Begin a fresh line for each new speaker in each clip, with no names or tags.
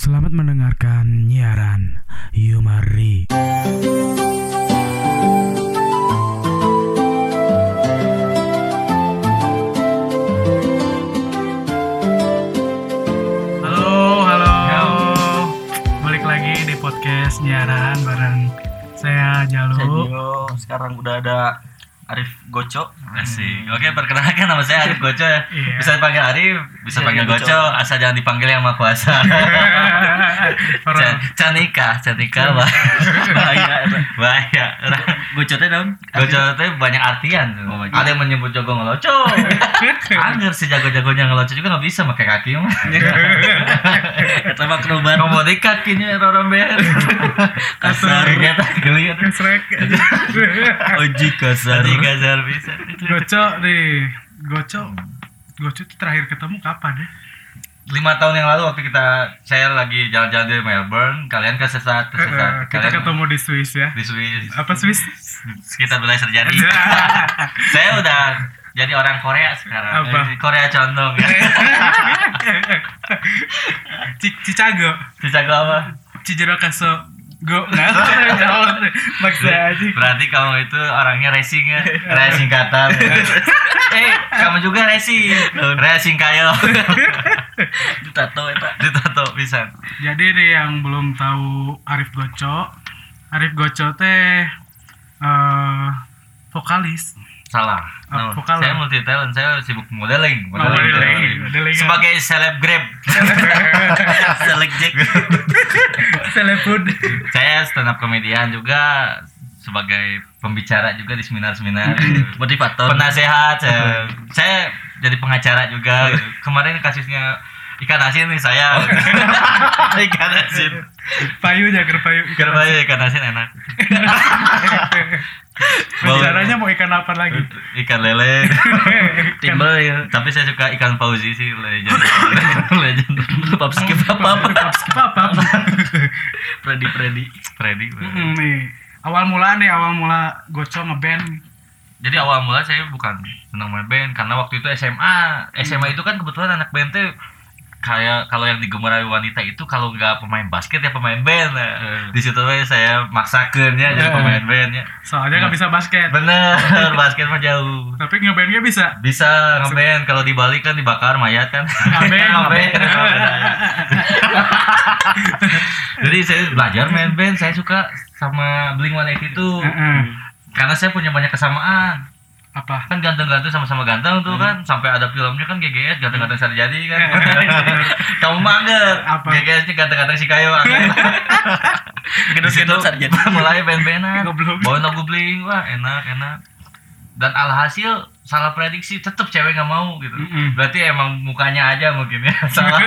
Selamat mendengarkan nyiaran Yumari. Halo, halo. Balik lagi di podcast nyiaran bareng saya Jalu.
Saya sekarang udah ada Arif Goco.
Asik. Oke, perkenalkan nama saya Arif Goco ya.
Iya.
Bisa dipanggil Arif, bisa
Bisa
panggil
Goco.
Goco, asal jangan dipanggil yang Maha Kuasa. Canika, Canika bah.
Bahaya.
Bahaya.
Goco teh dong.
Goco itu banyak artian.
Oh.
Ada yang menyebut jago ngeloco. Angger si jago-jagonya ngeloco juga nggak bisa pakai kaki mah.
Kata mah.
Komodi kakinya roromber.
Kasar.
Srek.
Oji kasar.
Tadi kasar bisa.
Goco nih. Goco. Goco itu terakhir ketemu kapan ya?
lima tahun yang lalu waktu kita saya lagi jalan-jalan di Melbourne kalian kesesat
Eh,
kesesat
kita
kalian
ketemu di Swiss ya.
di Swiss
Apa Swiss?
sekitar wilayah terjadi saya udah jadi orang Korea sekarang
Apa?
Eh, Korea condong ya
Ci- Cicago.
gue apa
Cijero Kaso. Go. Nah, jauh. Maksa aja.
berarti kamu itu orangnya racing ya racing kata eh kamu juga racing racing kayo
Tato eta.
ditato bisa
Jadi nih yang belum tahu Arif Goco, Arif Goco teh eh vokalis.
salah
Ah,
No,
vokal
saya
ya?
multi talent saya sibuk modeling
modeling. Modeling.
sebagai selebgram
Selek
Telepon.
saya stand up komedian juga sebagai pembicara juga di seminar-seminar.
Motivator.
penasehat. Saya, saya jadi pengacara juga. Kemarin kasusnya ikan asin nih saya. Ikan asin.
Payu
ya ikan asin enak
Rencananya mau ikan apa lagi?
ikan lele
Timbel ya.
tapi saya suka ikan fauzi sih legend legend
Papski apa?
Skip apa?
Freddy Freddy.
Freddy
Mm, nih. Awal mula nih, awal mula Goco ngeband.
jadi awal mula saya bukan senang main band karena waktu itu SMA SMA itu kan kebetulan anak band tuh kayak kalau yang digemari wanita itu kalau nggak pemain basket ya pemain band nah.
Hmm.
di situ saya maksakan ya jadi
Hmm.
pemain band ya
Soalnya nggak bisa basket.
bener basket mah jauh
Tapi ngebandnya bisa.
bisa ngeband kalau di Bali kan dibakar mayat kan
Ngaben.
Ngaben. jadi saya belajar main band saya suka sama Blink One itu
Heeh.
karena saya punya banyak kesamaan
Apa?
kan ganteng-ganteng sama-sama ganteng tuh
Hmm.
kan. Sampai ada filmnya kan GGS ganteng-ganteng sari jadi kan. Kamu mah enggak
Apa?
GGS nya ganteng-ganteng si kayo.
Gendut-gendut. sarjana.
mulai band-bandan. Bawain lagu bling. Wah enak enak. Dan alhasil salah prediksi tetep cewek nggak mau gitu.
Mm-mm.
berarti emang mukanya aja mungkin ya. Salah.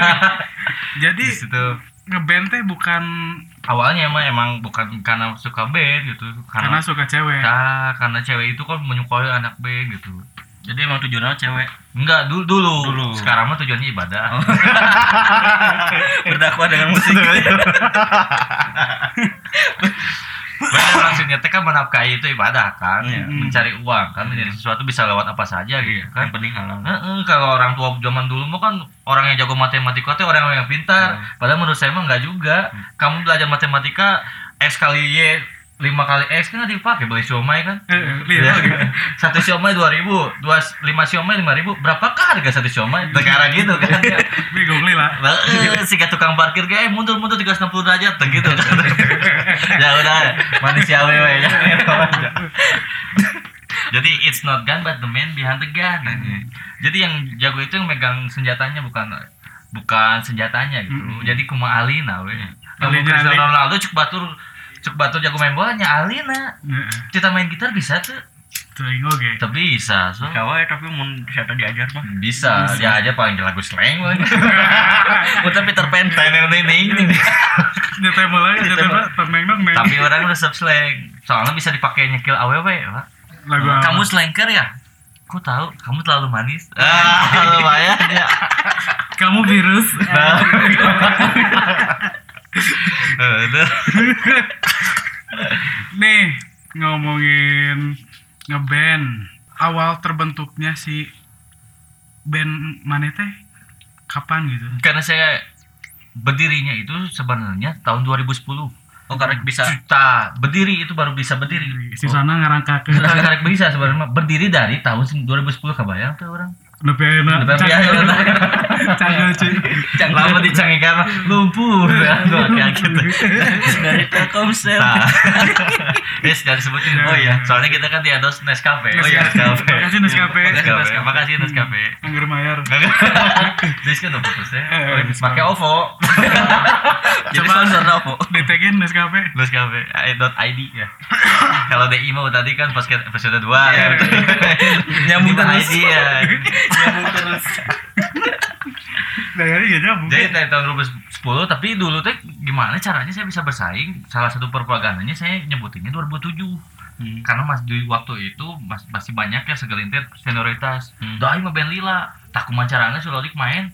Jadi
di situ
ngeband teh bukan
awalnya emang emang bukan karena suka band gitu
karena
karena
suka cewek.
Nah, karena cewek itu kan menyukai anak band gitu
Jadi emang tujuannya cewek.
Enggak, dulu dulu.
Dulu.
Sekarang mah tujuannya ibadah.
Berdakwah dengan musik.
Benar maksudnya teh kan menafkahi itu ibadah kan,
Iya.
mencari uang kan menjadi sesuatu bisa lewat apa saja gitu kan.
Yang penting halal.
Heeh, kalau orang tua zaman dulu mah kan orang yang jago matematika tuh orang yang pintar. Padahal menurut saya mah enggak juga. Kamu belajar matematika X kali Y 5 kali X kan nggak dipakai beli siomay kan.
Eh, eh, lihat lagi.
satu siomay 2000, dua lima siomay 5000. Berapakah harga satu siomay? Negara gitu kan.
Bingung li lah.
Eh, si tukang parkir kayak eh, mundur mundur 360 derajat tuh gitu. ya udah manusia wewe ya. Jadi it's not gun but the man behind the gun. gitu. Jadi yang jago itu yang megang senjatanya bukan bukan senjatanya gitu. Jadi kuma alina we. Kamu
Alinya
Cristiano. Ronaldo cek batur cek batur jago main bolanya alina.
Heeh.
Kita main gitar bisa tuh.
Oge.
Tapi bisa, so.
Kawa tapi mun saya diajar mah.
Bisa, dia aja paling lagu slang.
Mun Peter Pan.
Tenel ning ning.
Nyetem mulai nyetem temeng dong.
Tapi orang udah sub slang. Soalnya bisa dipakai nyekil aww, Pak.
Lagu?
Kamu slanker ya? Kok tahu? Kamu terlalu manis. Ah, lumayan ya.
kamu virus. Nih ngomongin ngeband awal terbentuknya si band mana teh kapan gitu
Karena saya berdirinya itu sebenarnya tahun 2010
Oh karek bisa.
Juta berdiri itu baru bisa berdiri
Si sana ngarangkakeun.
Karek karek bisa sebenarnya berdiri dari tahun 2010 kebayang tuh orang
Nepi ayeuna.
Nepi ayeuna.
Canggih
karena lumpuh ya tuh kayak gitu
Dari Telkomsel.
Nah, yes, jangan sebutin. Oh iya, soalnya kita kan di endorse Nescafe. Oh iya,
Nescafe. Makasih, Nescafe.
Makasih Nescafe.
Anggur mayar.
Diskon dong putusnya.
Eh,
Pakai OVO.
Jadi sponsor apa?
Ditegin Nescafe.
Nescafe. dot ID ya. Kalau DI mau tadi kan pas episode 2
Iya.
Nyambung
terus.
ID ya.
Nyambung terus.
Dari ya nyambung.
Jadi dari tahun 2010 tapi dulu teh gimana caranya saya bisa bersaing? Salah satu propagandanya saya nyebutinnya 2007.
Hmm.
karena mas di waktu itu mas, masih banyak ya segelintir senioritas
Hmm.
doain mah band lila tak kumancarana sulodik main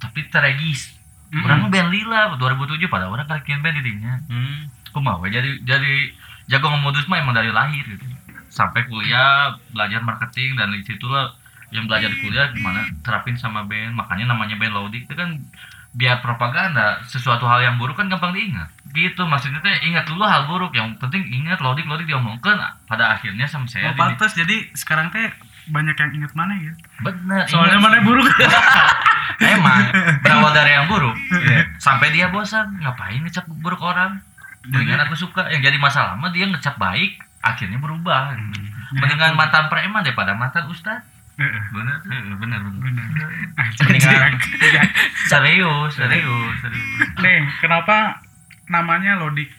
tapi teregis
Mm-mm.
orang mah band lila 2007 pada orang kalian band didinya
Hmm.
kumaha jadi jadi jago ngemodus mah emang dari lahir gitu sampai kuliah belajar marketing dan di situ lah yang belajar di kuliah gimana? Terapin sama band makanya namanya band lodik itu kan biar propaganda sesuatu hal yang buruk kan gampang diingat. Gitu maksudnya teh ingat dulu hal buruk. Yang penting ingat lodik lodik diomongkan. Pada akhirnya sama saya
Oh,
di-
pantas. Jadi sekarang teh banyak yang inget mana ya?
bener
Soalnya
ingat.
mana buruk.
emang berawal dari yang buruk. Sampai dia bosan. Ngapain ngecap buruk orang? Dengan aku suka. Yang jadi masalah mah dia ngecap baik akhirnya berubah. Mendingan mantan preman daripada mantan ustad Bener bener Bener.
Ah,
mendingan serius serius serius
Nih, kenapa namanya Lodik?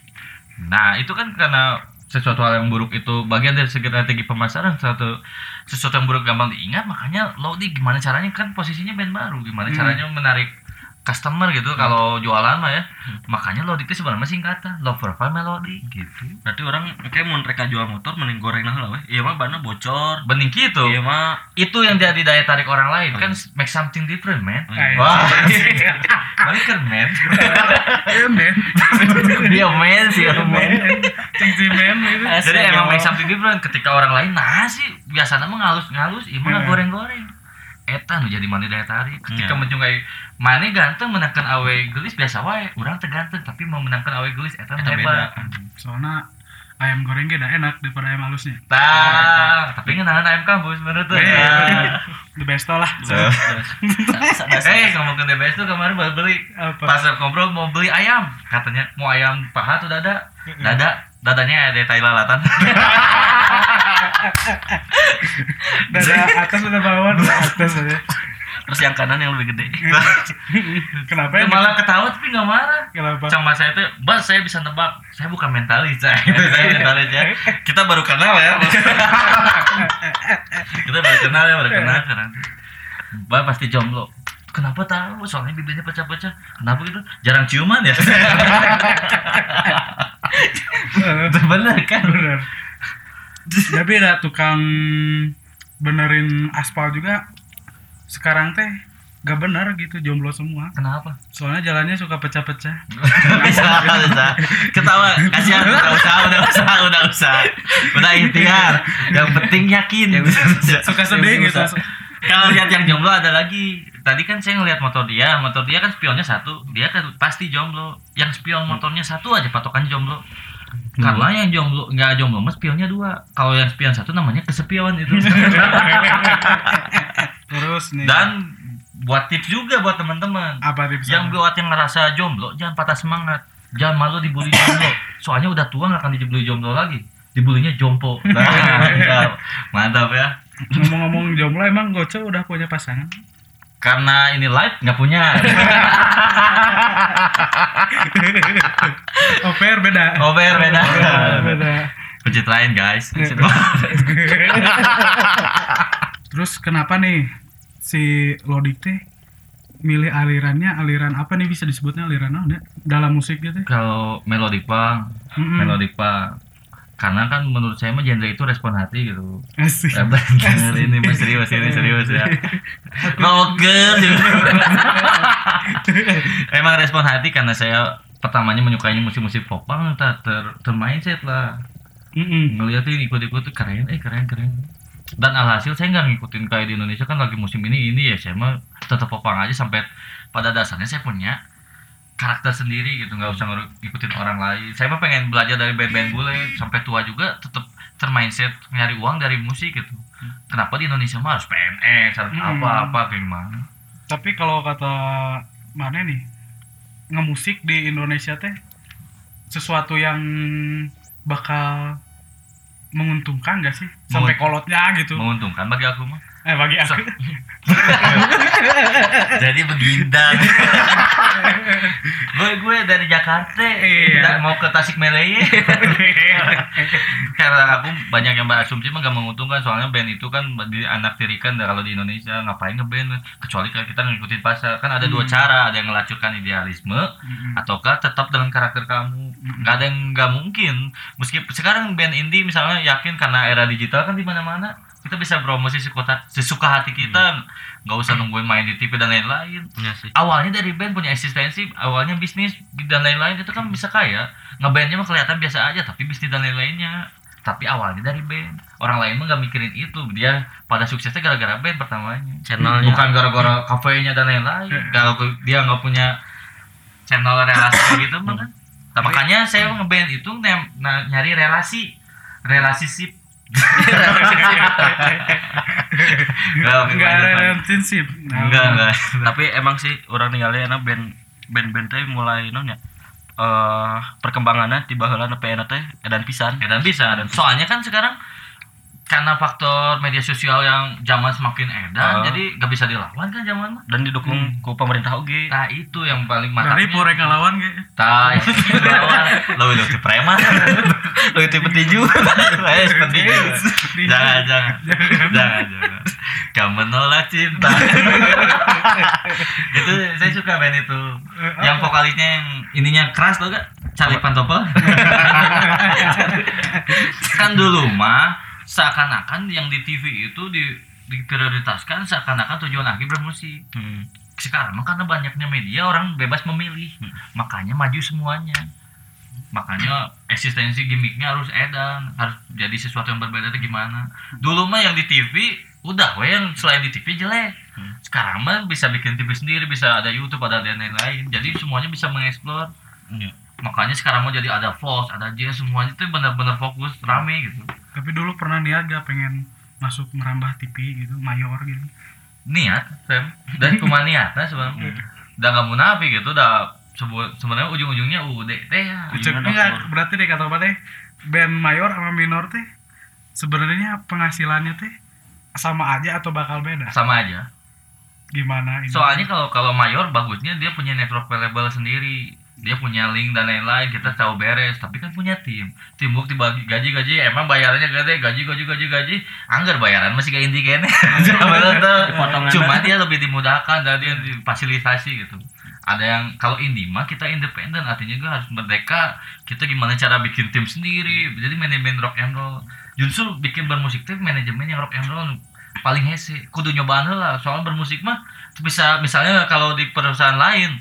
nah itu kan karena sesuatu hal yang buruk itu bagian dari strategi pemasaran suatu sesuatu yang buruk gampang diingat makanya Lodi gimana caranya kan posisinya band baru gimana
Hmm.
caranya menarik customer gitu kalau jualan mah ya. Makanya Lodi itu sebenarnya singkatan love profile melody gitu.
Berarti orang kayak mau mereka jual motor mending goreng lah weh. Iya mah bana bocor.
bening gitu.
Iya mah.
Itu yang jadi daya tarik orang lain
Oh,
kan
iya.
make something different man.
Ay,
wah. Biker man.
Iya, men.
dia man sih man.
Ceng si men gitu.
jadi emang make something different. Ketika orang lain nah sih biasanya mah ngalus ngalus ieu mah
Iya.
goreng goreng eta nu jadi mana daya tarik ketika
Iya.
mencungai mana ganteng menangkan awe gelis biasa wae urang teu ganteng tapi mau menangkan awe gelis eta,
Eta
hebat
beda.
Soalnya ayam goreng dah enak daripada ayam halusnya.
tah tapi ngenahan ayam kampus menurut tuh
Iya. The best lah.
Eh ngomongin the best tuh kemarin baru beli
Apa?
pas ngobrol mau beli ayam katanya mau ayam paha tuh dada dada dadanya ada tai lalatan
Dada atas udah bawah, dada atas aja.
Terus yang kanan yang lebih gede.
Kenapa ya?
malah ketawa tapi nggak marah.
Kenapa?
sama saya itu bas saya bisa nebak. Saya bukan mentalis saya. Saya mentalis ya. Kita baru kenal ya. Kita baru kenal ya baru kenal sekarang. Mbak pasti jomblo. Kenapa tahu? Soalnya bibirnya pecah-pecah. Kenapa gitu? Jarang ciuman ya. Bener kan?
Bener. Tapi ada tukang benerin aspal juga sekarang teh gak bener gitu jomblo semua.
kenapa?
Soalnya jalannya suka pecah-pecah.
bisa bisa ketawa. Kasihan udah usah udah usah udah usah udah ikhtiar. Yang penting yakin.
Suka sedih gitu.
kalau lihat yang jomblo ada lagi. Tadi kan saya ngelihat motor dia. Motor dia kan spionnya satu. Dia kan pasti jomblo. Yang spion motornya satu aja patokannya jomblo karena yang jomblo nggak jomblo mas spionnya dua. Kalau yang spion satu namanya kesepion itu.
Terus nih.
dan buat tips juga buat teman-teman.
Apa tips
yang buat yang ngerasa jomblo jangan patah semangat. Jangan malu dibully jomblo. Soalnya udah tua nggak akan dibully jomblo lagi. Dibulinya jompo. Nah, mantap. mantap ya.
Ngomong-ngomong jomblo emang Goco udah punya pasangan?
Karena ini live nggak punya
fair beda.
over beda
beda.
pencitraan guys
Terus kenapa nih si Lodik teh milih alirannya aliran apa nih bisa disebutnya aliran apa dalam musik gitu?
kalau melodic punk
Mm-mm.
melodic punk karena kan menurut saya mah genre itu respon hati gitu
Asik.
Eh, bener, ini mah serius ini serius ya rocker juga. emang respon hati karena saya pertamanya menyukainya musik-musik pop punk ter, ter, termindset lah
Mm-mm.
ngeliatin ikut-ikut keren eh keren keren dan alhasil saya nggak ngikutin kayak di Indonesia kan lagi musim ini ini ya saya mah tetap pop punk aja sampai pada dasarnya saya punya karakter sendiri gitu nggak usah ngikutin orang lain. Saya mah pengen belajar dari band-band bule. Sampai tua juga tetap termindset nyari uang dari musik gitu. Kenapa di Indonesia mah harus PNS harus
Hmm.
apa-apa kayak gimana?
Tapi kalau kata mana nih ngemusik di Indonesia teh sesuatu yang bakal menguntungkan gak sih? Sampai kolotnya gitu.
menguntungkan bagi aku mah
eh bagi aku.
Jadi begindang gue gue dari Jakarta.
Iya.
mau ke Tasikmalaya karena aku banyak yang berasumsi mah gak menguntungkan. Soalnya band itu kan di anak tirikan kalau di Indonesia. Ngapain ngeband? Kecuali kalau kita ngikutin pasar. Kan ada dua
Hmm.
cara. Ada yang melacurkan idealisme
Mm-mm.
ataukah tetap dengan karakter kamu. Nggak ada yang nggak mungkin. Meskipun sekarang band indie misalnya yakin karena era digital kan di mana mana kita bisa promosi sesuka, sesuka hati kita nggak usah nungguin main di TV dan lain-lain.
Sih.
awalnya dari band punya eksistensi awalnya bisnis dan lain-lain itu kan bisa kaya. Ngebandnya mah kelihatan biasa aja tapi bisnis dan lain-lainnya. Tapi awalnya dari band. Orang lain mah nggak mikirin itu. Dia pada suksesnya gara-gara band pertamanya.
Channelnya.
bukan gara-gara kafenya dan lain-lain. Kalau dia nggak punya channel relasi gitu mah kan. Makanya saya ngeband itu nem- na- nyari relasi. Relasi sip
nggak ada relationship. Nah,
enggak. Enggak
Tapi emang sih orang ningali enak band band-band teh mulai non ya eh perkembangannya di baheula PN teh edan pisan.
Ya, dan bisa dan soalnya kan sekarang karena faktor media sosial yang zaman semakin edan
Ah.
jadi gak bisa dilawan kan zaman mah
dan didukung ku pemerintah oge.
nah itu yang paling
dari
mantapnya
porek ngelawan kayak
Tah, lo itu preman, lo itu petinju, eh petinju. Jangan, jangan, jangan, jangan. Kamu menolak cinta. itu saya suka band itu. Yang vokalisnya yang ininya keras tau gak? Charlie Pantopel. kan dulu mah seakan-akan yang di TV itu di diprioritaskan seakan-akan tujuan akhir bermusik.
Hmm.
sekarang karena banyaknya media orang bebas memilih. Makanya maju semuanya. Makanya eksistensi gimmicknya harus edan harus jadi sesuatu yang berbeda itu gimana. Dulu mah yang di TV udah we yang selain di TV jelek. Sekarang mah bisa bikin TV sendiri bisa ada YouTube ada dan lain-lain. Jadi semuanya bisa mengeksplor.
Iya.
Makanya sekarang mau jadi ada Fox ada Jazz semuanya itu benar-benar fokus rame gitu.
Tapi dulu pernah niat gak pengen masuk merambah TV gitu mayor gitu.
Niat Sam dan cuma niatnya sebenarnya. Udah nggak munafik gitu udah sebenarnya ujung-ujungnya udah teh ya.
Gimana,
enggak
Pur?
berarti deh kata apa teh band mayor sama minor teh sebenarnya penghasilannya teh sama aja atau bakal beda?
Sama aja.
Gimana ini?
Soalnya kalau kalau mayor bagusnya dia punya network label sendiri dia punya link dan lain-lain kita tahu beres. Tapi kan punya tim. Tim bukti bagi gaji gaji emang bayarannya gede. Gaji gaji gaji gaji. Anggar bayaran masih kayak indie kayaknya
Potongan.
cuma dia lebih dimudahkan dan dia difasilitasi gitu. Ada yang kalau indie mah kita independen artinya gue harus merdeka. Kita gimana cara bikin tim sendiri? Jadi manajemen rock and roll. Justru bikin bermusik teh manajemen yang rock and roll paling hese. Kudu nyobaan lah. Soalnya bermusik mah bisa misalnya kalau di perusahaan lain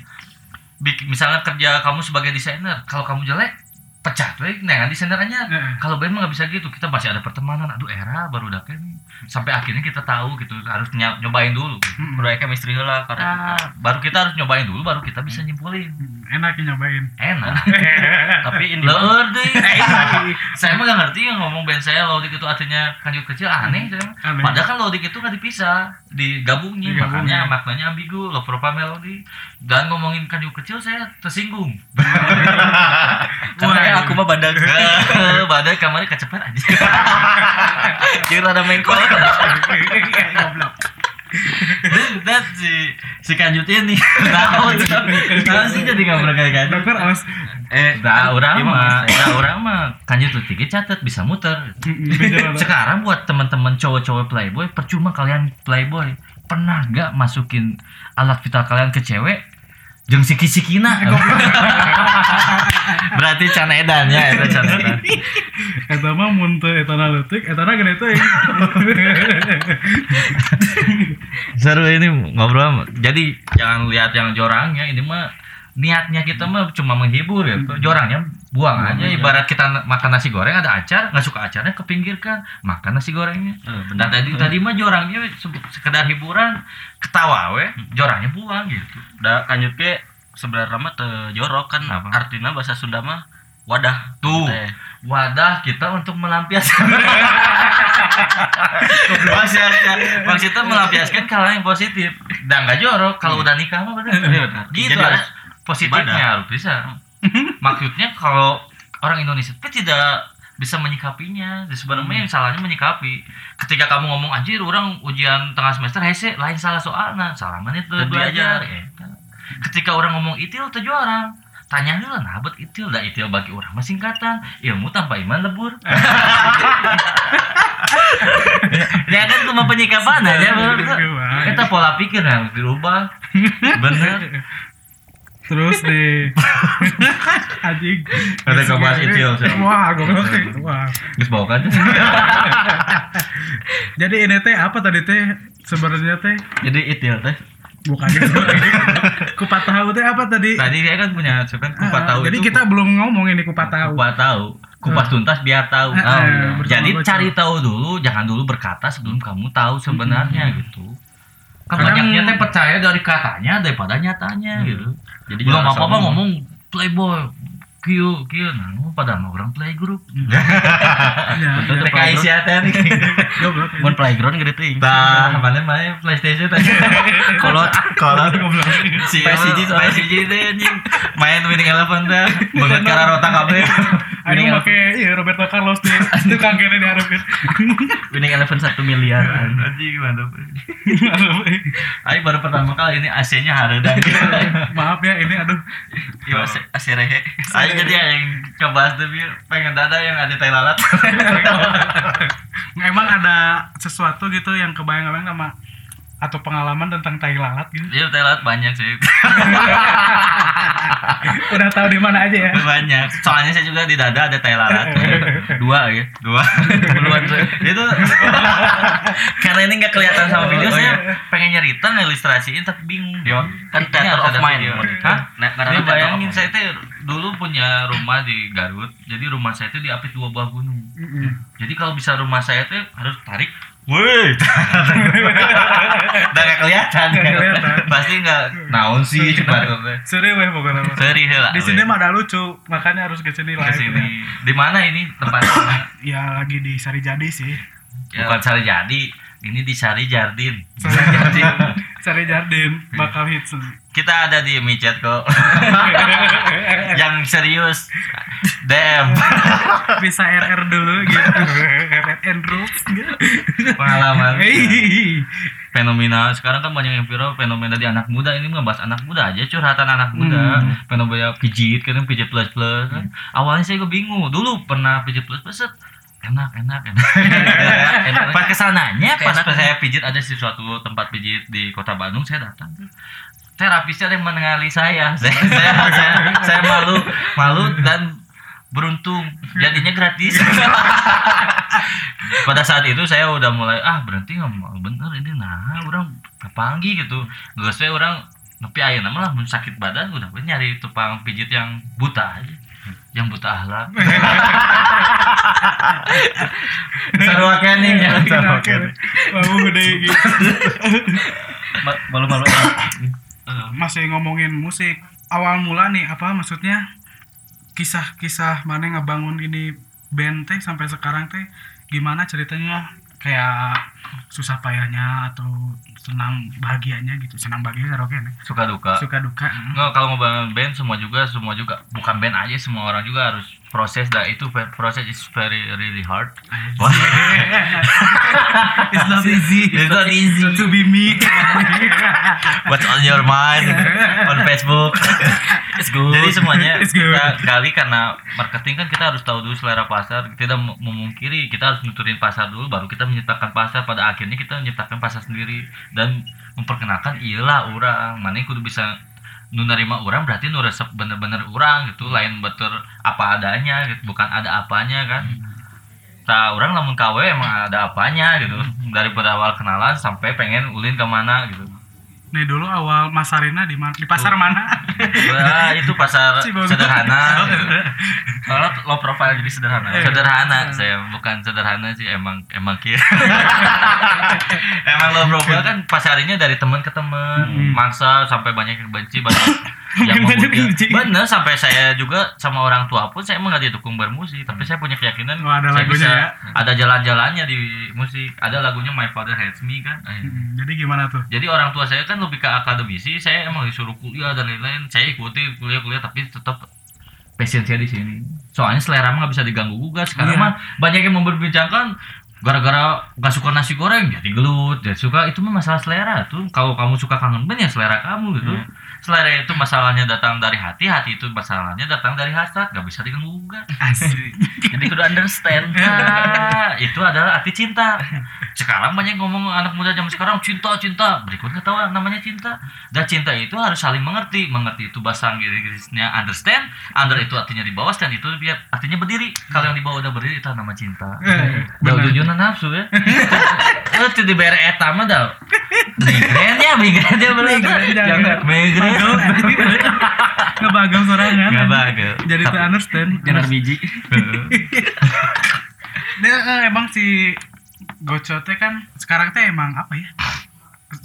bikin misalnya kerja kamu sebagai desainer kalau kamu jelek pecat we nah desainer aja
Heeh.
kalau band nggak bisa gitu kita masih ada pertemanan aduh era baru udah nih sampai akhirnya kita tahu gitu harus ny- nyobain dulu.
Budaya chemistry heula karena
Nah, baru kita harus nyobain dulu baru kita bisa nyimpulin
enak nyobain
enak
tapi ini
Leur deh. saya mah gak ngerti yang ngomong band saya Laudik itu artinya kanjut kecil aneh saya mah.
Aneh.
Padahal kan Laudik itu nggak dipisah, digabungin.
Digabungin.
Makanya maknanya ambigu, Love Propa Melody. Dan ngomongin kanjut kecil saya tersinggung.
karena aku mah badag.
Badai kamarnya kecepet aja. Kira ada mengkol.
goblok
Dan si si kanjut ini. Tahu Tahu sih jadi nggak berkali-kali.
dokter awas
Eh, dah orang mah, dah orang mah kanjut tuh tiga catat bisa muter. Sekarang buat teman-teman cowok-cowok playboy, percuma kalian playboy. Pernah gak masukin alat vital kalian ke cewek? Jeung siki-sikina. Berarti can edan ya, itu can edan.
eta mah mun teu etana leutik etana gede teuing
Seru ini ngobrol. Jadi jangan lihat yang jorangnya, ini mah niatnya kita mah cuma menghibur ya. Jorangnya buang aja. Ibarat kita makan nasi goreng ada acar, nggak suka acarnya kepinggirkan, makan nasi gorengnya.
Eh,
Dan
benar.
tadi tadi mah jorangnya se- sekedar hiburan, ketawa we, jorangnya buang gitu.
Da kanjut ke sebenarnya mah jorok kan
Apa?
artinya bahasa Sunda mah wadah
Tuh. Wadah kita untuk melampiaskan maksudnya maksudnya melampiaskan hal yang positif dan nggak jorok kalau udah nikah mah bener gitu
Jadi
positifnya harus bisa. Maksudnya kalau orang Indonesia itu tidak bisa menyikapinya. Dan sebenarnya yang salahnya menyikapi. Ketika kamu ngomong anjir orang ujian tengah semester hese lain salah soalnya salah mana itu belajar
aja.
Eta. ketika orang ngomong itil tujuh orang tanya dulu nah bet itil? Dah itil bagi orang mah singkatan ilmu tanpa iman lebur. Ya kan cuma penyikapan aja kita pola pikir yang dirubah. Bener
Terus deh. Anjing.
Kata kau bahas itil, Sel.
Wah, goblok. Wah.
Geus bawa kan
Jadi ini teh apa tadi teh sebenarnya teh
jadi itil teh
bukan itu. kupat tahu teh apa tadi?
tadi dia kan punya sebenarnya kupat
Ah,
tahu
Jadi
itu
kita belum ngomong ini kupat tahu.
kupat tahu kupas
Ah.
tuntas biar tahu
Ah,
Oh, jadi cari tahu dulu jangan dulu berkata sebelum kamu tahu sebenarnya gitu kan
Kadang-
banyaknya teh percaya dari katanya daripada nyatanya gitu.
Jadi
belum apa apa ngomong playboy. Kieu kieu nah pada mah orang playgroup.
Ya,
Betul,
ya.
Teh.
PKI sia teh nih.
Goblok.
mun playground gede teuing.
Tah mana mana PlayStation teh.
Kolot kolot
si
PSG.
PSG anjing. Main winning eleven teh. Banget kara rota kabeh
Aduh make iya Roberto Carlos deh. Tukang kene diharapin.
winning eleven satu miliar
anjing mantap Aing baru pertama kali ini AC-nya hareudang
Maaf ya ini aduh.
Iya, ase- aserehe.
Aing jadi yang coba tapi pengen dada yang ada tai lalat
Emang ada sesuatu gitu yang kebayang-kebayang sama atau pengalaman tentang tai lalat gitu.
Iya tai lalat banyak sih
Udah tahu di mana aja ya.
banyak soalnya saya juga di dada ada tai lalat dua ya dua duluan tuh. itu karena ini nggak kelihatan sama video
Oh,
saya
iya.
pengen nyerita ngilustrasiin tapi bingung
kan
Ini
theater of
ada
mind
video.
Hah?
Nah,
Karena
bayangin saya teh dulu punya rumah di Garut. Jadi rumah saya itu diapit dua buah gunung. Jadi kalau bisa rumah saya tuh harus tarik. Woi, udah gak kelihatan.
Kelihatan.
Pasti nggak naon sih cepat teh.
Seri weh pokoknya.
Seri heula.
Di sini mah ada lucu, makanya harus ke sini
ke
live.
sini. Di mana ini tempatnya?
Ya lagi di Sarijadi sih.
Bukan Sari Jadi, ini di Sari Jardin.
Sarijadi. Sari Jardin bakal hits.
Kita ada di micet kok. Yang serius DM
Bisa RR dulu gitu. RR and rules gitu.
pengalaman.
Hei.
fenomena sekarang kan banyak yang viral fenomena di anak muda ini ngebahas anak muda aja curhatan anak muda
Hmm.
fenomena pijit kan pijit plus plus kan. awalnya saya juga bingung dulu pernah pijit plus plus set. enak enak enak, enak. pas ke sananya
pas,
pas saya pijit ada di suatu tempat pijit di kota Bandung saya datang terapisnya yang mengenali saya. Saya, saya, saya, saya malu malu dan beruntung. Jadinya gratis. Pada saat itu saya udah mulai ah berhenti nggak mau bener ini nah orang panggi gitu. Gak saya orang tapi ayo nama lah mun sakit badan udah nyari tukang pijit yang buta aja yang buta ahlak seru akeh nih. ya seru akeh nih.
Mau gede gitu.
malu-malu
Masih ngomongin musik. Awal mula nih apa maksudnya? Kisah-kisah mana ngebangun ini band teh sampai sekarang teh gimana ceritanya? Kayak susah payahnya atau senang bahagianya gitu. Senang bahagianya oke nih.
suka duka
Suka duka. mm.
Nggak, kalau mau bangun band semua juga semua juga bukan band aja semua orang juga harus proses dah itu proses is very really hard
It's not easy.
It's not easy
to be me.
What's on your mind on Facebook?
It's good.
Jadi semuanya
It's good.
kita kali karena marketing kan kita harus tahu dulu selera pasar. Mem- memungkiri kita harus nuturin pasar dulu baru kita menciptakan pasar. Pada akhirnya kita menciptakan pasar sendiri dan memperkenalkan iyalah orang mana kudu bisa nu nerima orang berarti nu resep bener-bener orang gitu. Lain betul apa adanya gitu bukan ada apanya kan. Tak orang lamun KW emang ada apanya gitu. Daripada awal kenalan sampai pengen ulin ke mana gitu
Nih dulu awal Masarina di mana? Di pasar mana?
Wah, itu pasar
Cibogor.
sederhana. Kalau low profile jadi sederhana.
Eh.
Sederhana saya bukan sederhana sih emang emang kia. emang low profile kan pasarnya dari teman ke teman,
Mm-mm.
maksa sampai banyak yang benci banyak yang
kunci.
bener sampai saya juga sama orang tua pun saya emang nggak didukung bermusik tapi saya punya keyakinan
Oh, ada
saya
lagunya
bisa
ya?
ada jalan-jalannya di musik ada lagunya My Father Hates Me kan
Hmm, Jadi gimana tuh?
jadi orang tua saya kan lebih ke akademisi saya emang disuruh kuliah dan lain-lain. Saya ikuti kuliah-kuliah tapi tetap passion saya di sini. Soalnya selera mah nggak bisa diganggu juga. Sekarang
Iya.
mah banyak yang memperbincangkan gara-gara gak suka nasi goreng jadi gelut jadi suka. Itu mah masalah selera. Tuh kalau kamu suka kangen band ya selera kamu gitu.
Iya.
Selera itu masalahnya datang dari hati hati itu masalahnya datang dari hasrat. Gak bisa diganggu
Asik.
jadi kudu understand. Nah, itu adalah arti cinta. Sekarang banyak ngomong anak muda zaman sekarang cinta cinta. Berikut nggak tahu namanya cinta. Dan cinta itu harus saling mengerti. Mengerti itu bahasa Inggrisnya understand. Under itu artinya di bawah stand itu artinya berdiri. Kalau yang di bawah udah berdiri itu nama cinta.
Eh,
Udah tujuan nafsu ya Lu tuh di bere eta mah dah Migren ya, migren ya bener
jangan.
Migren
Ngebagel sorangan.
Bagel
Jadi tuh understand.
Jangan biji
Dia eh, emang si Goco teh kan sekarang teh emang apa ya?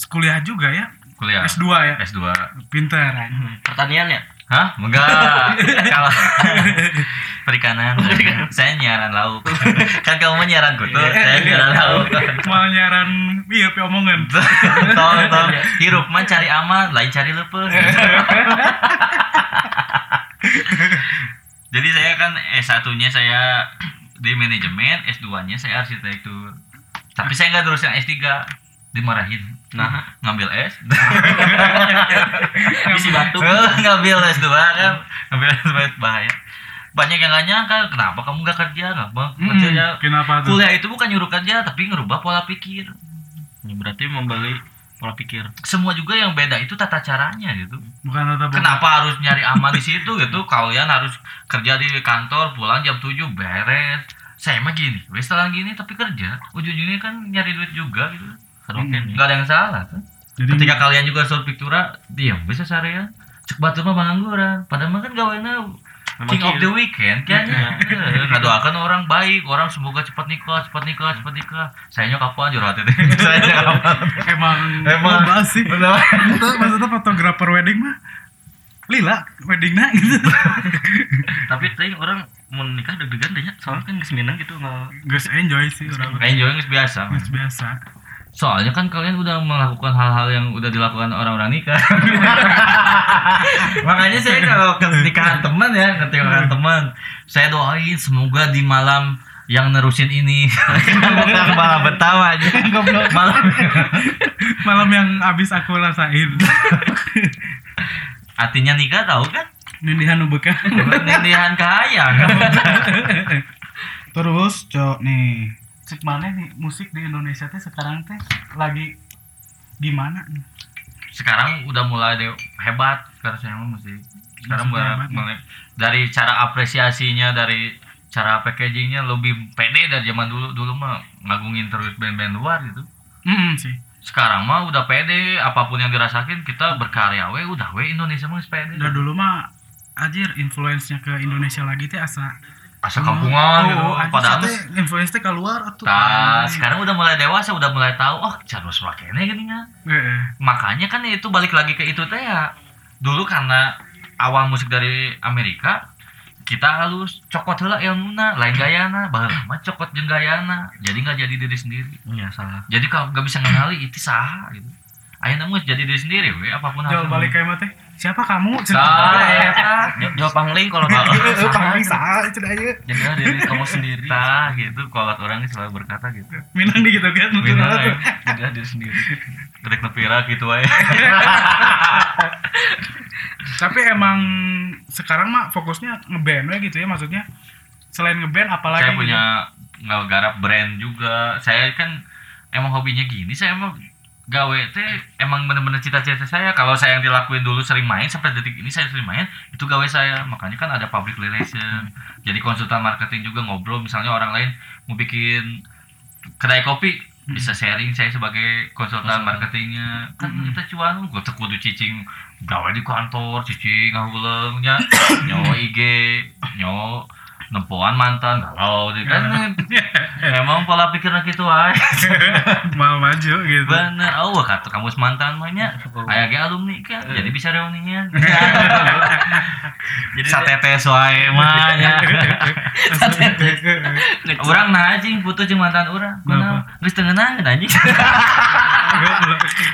Kuliah juga ya.
Kuliah
S2 ya.
S2
Pinter. anjing.
Pertanian ya? Hah? Enggak. Kalau perikanan. saya nyiaran lauk. kan kamu mah nyiaran kutu, saya nyiaran lauk.
Malah nyaran iya pi omongan.
tol tol hirup mah cari aman, lain cari lepes. Jadi saya kan S1-nya saya di manajemen, S2-nya saya arsitektur. Tapi saya nggak terus yang S3 dimarahin. Nah, ngambil S.
Isi batu.
Ngambil S2 kan. Ngambil S2 bahaya. Banyak yang nggak nyangka, kenapa kamu nggak kerja? Kenapa?
Hmm,
kerjanya
kenapa tuh?
kuliah itu bukan nyuruh kerja tapi ngerubah pola pikir. Berarti membeli pola pikir. Semua juga yang beda itu tata caranya gitu.
Bukan tata boga.
kenapa harus nyari aman di situ gitu? Kalian harus kerja di kantor pulang jam 7 beres. Saya mah gini wes setelah gini tapi kerja. Ujung-ujungnya kan nyari duit juga gitu.
Hmm.
nggak ada yang salah kan
Jadi
ketika kalian juga suruh piktura diam bisa seharian. Cek batu mah pengangguran. Padahal mah kan gawainya King of the weekend. Kan ngadoakan orang baik. Orang semoga cepat nikah cepat nikah cepat nikah. Sayanya kapan jurat itu sayanya kapan
emang
Emang.
Itu maksudnya fotografer wedding mah lila weddingnya gitu.
tapi tadi orang mau nikah deg-degan deh soalnya kan gesminang gitu nggak
Guys enjoy sih orang.
enjoy nggak biasa.
Guys biasa.
Soalnya kan kalian udah melakukan hal-hal yang udah dilakukan orang-orang nikah. Makanya saya kalau ke nikahan teman ya ke nikahan teman saya doain semoga di malam yang nerusin ini. Malah betawa aja. Malam.
Malam yang abis aku rasain.
artinya nikah tahu kan?
Nindihan nu beuka.
nindihan kaya kan
Terus, Cok, nih. Cek mana nih musik di Indonesia teh sekarang teh lagi gimana nih?
sekarang udah mulai deh hebat karena saya mah musik sekarang mulai,
nih?
mulai dari cara apresiasinya dari cara packagingnya lebih pede dari zaman dulu dulu mah ngagungin terus band-band luar gitu
Hmm sih.
sekarang mah udah pede apa pun yang dirasakin kita berkarya we udah we Indonesia mah pede
Udah dulu mah anjir influence-nya ke Indonesia lagi teh asa
asa kampungan gitu
Oh,
padahal
teh influence teh keluar atuh.
Nah, sekarang udah mulai dewasa, udah mulai tahu, oh, carus makanya gini
Heeh.
makanya kan itu balik lagi ke itu teh ya dulu karena awal musik dari Amerika kita halus cokot heula ilmuna lain gayana baheula mah cokot jeung gayana jadi nggak jadi diri sendiri
Iya salah.
jadi kalau nggak bisa ngenali itu saha gitu ayeuna mah jadi diri sendiri we apa pun
Jual balik kayak mah teh. Siapa kamu?
Tah, eta.
Jawab pangling kalau nggak.
Pangling saha itu aja.
Jadilah diri kamu sendiri.
Tah gitu kalau orang selalu berkata gitu
Minang di gitu kan.
Minang, ya.
Jadilah diri sendiri.
Gedek nepira gitu wae
Tapi emang sekarang mah fokusnya ngeband gitu ya maksudnya. Selain ngeband apalagi
saya
gitu?
punya nggak garap brand juga saya kan emang hobinya gini saya emang gawe teh emang bener-bener cita-cita saya. Kalau saya yang dilakuin dulu sering main sampai detik ini saya sering main itu gawe saya. Makanya kan ada public relation. Jadi konsultan marketing juga ngobrol misalnya orang lain mau bikin kedai kopi bisa sharing saya sebagai konsultan marketingnya. Kan
Hmm.
kita cuan gue kudu cicing gawe di kantor cicing ngahulengnya nyawa IG nyawa nempoan mantan galau deh kan. Emang pola pikirnya gitu aja
mau maju gitu.
Bener. Oh wah kata kamu mantan banyak. Kayak ge alumni kan jadi bisa reuninya.
Jadi
sate tes wae mah ya. orang nah anjing putus jeung mantan orang
Kenapa?
kenapa? Geus teu ngeunangeun anjing?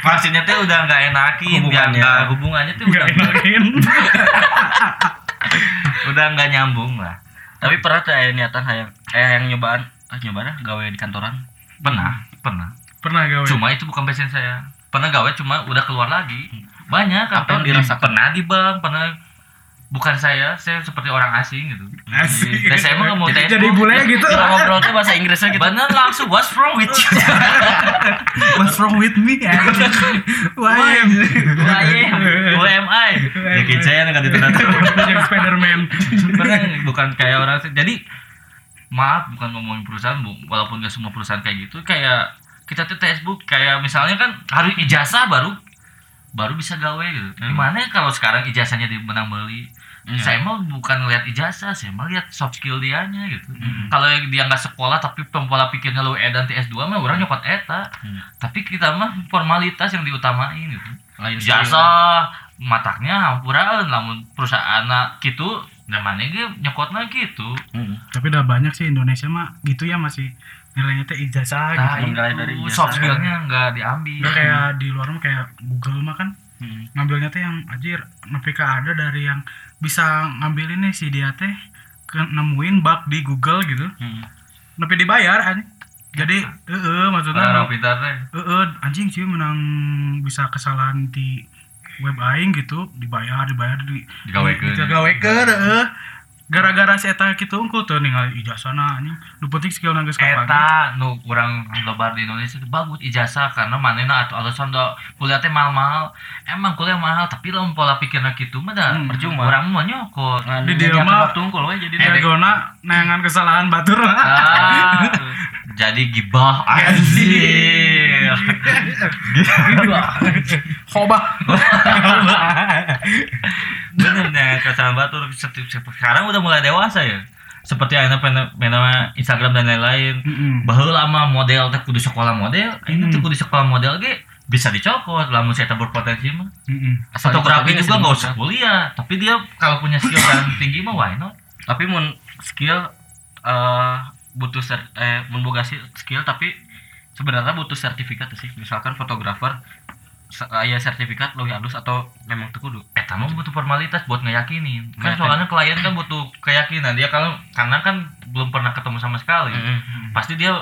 Maksudnya teh udah nggak enakin
Hubungannya.
hubungannya tuh
nggak
udah
enakin.
Udah nggak nyambung lah
Tapi pernah tuh aya niatan hayang eh yang nyobaan ah nyobaan ah, gawe di kantoran.
pernah pernah.
Pernah gawe?
Cuma itu bukan passion saya. Pernah gawe cuma udah keluar lagi. Banyak
Apa? yang dirasakan?
pernah di bank pernah bukan saya saya seperti orang asing gitu.
Asik.
dan saya emang nggak mau
jadi, jadi bule gitu.
Kita ngobrol tuh bahasa Inggrisnya gitu.
bener langsung what's wrong with you?
What's wrong with me ya? Why am
I? Am who am I? Yakin saya nggak ditutup
yang Spiderman.
Bener bukan kayak orang asing. Jadi maaf bukan ngomongin perusahaan bu walaupun gak semua perusahaan kayak gitu kayak kita tuh textbook kayak misalnya kan harus ijazah baru baru bisa gawe gitu. Gimana ya kalau sekarang ijazahnya di menang beli?
Iya.
saya mah bukan ngeliat ijazah saya mah lihat soft skill dianya gitu. Kalau yang dia nggak sekolah tapi pola pikirnya lu edan di S2 mah orang nyokot eta
Hmm.
tapi kita mah formalitas yang diutamain gitu.
Lain
jasa mataknya hampuraun lamun perusahaan gitu namanya ge nyokotna gitu
Hmm.
tapi udah banyak sih Indonesia mah gitu ya masih nilainya teh ijazah
nah
gitu
mulai
itu
dari ijazah.
soft skillnya nggak diambil
Nggak kayak di luar mah kayak Google mah kan
Hmm.
ngambilnya teh yang anjir nepi ka ada dari yang bisa ngambil ini si dia teh ke nemuin bug di Google gitu
Hmm.
nepi dibayar anjing jadi heeh maksudnya
orang pintar teh
heeh anjing sih menang bisa kesalahan di web aing gitu dibayar dibayar di
Digawekeun.
digawekeun heeh gara-gara si eta kitu unggul tuh ningali ijazahna anjing. Nu penting skill nanggeus kapage
eta nu kurang lebar di Indonesia itu bagus ijazah karena manena atau alasan do kuliah teh mahal-mahal. Emang kuliah mahal tapi lamun pola pikirna kitu mah dah
Hmm,
percuma.
urang mah nyokot.
Nah,
Di
di
dia mah-
tungkul we jadi dia.
Diagona nangan kesalahan batur.
Ah, jadi gibah anjir.
Khobah.
bener nih kesalahan batur seti- sekarang udah mulai dewasa ya seperti yang fenomena Instagram dan lain-lain
Mm-mm.
bahwa lama model teh kudu sekolah model ini
Hmm.
tuh kudu sekolah model ge bisa dicokot lamun saya berpotensi mah
Mm-mm.
Asal
fotografi juga nggak usah kuliah tapi dia kalau punya skill yang tinggi mah why not
Tapi mun skill eh butuh ser- eh mun boga si- skill tapi sebenarnya butuh sertifikat sih. Misalkan fotografer se- aya sertifikat lebih halus atau memang teu kudu.
Eta mah butuh formalitas buat ngeyakinin. Kan soalnya klien kan butuh keyakinan. Dia kalau karena kan belum pernah ketemu sama sekali.
Heeh.
Pasti dia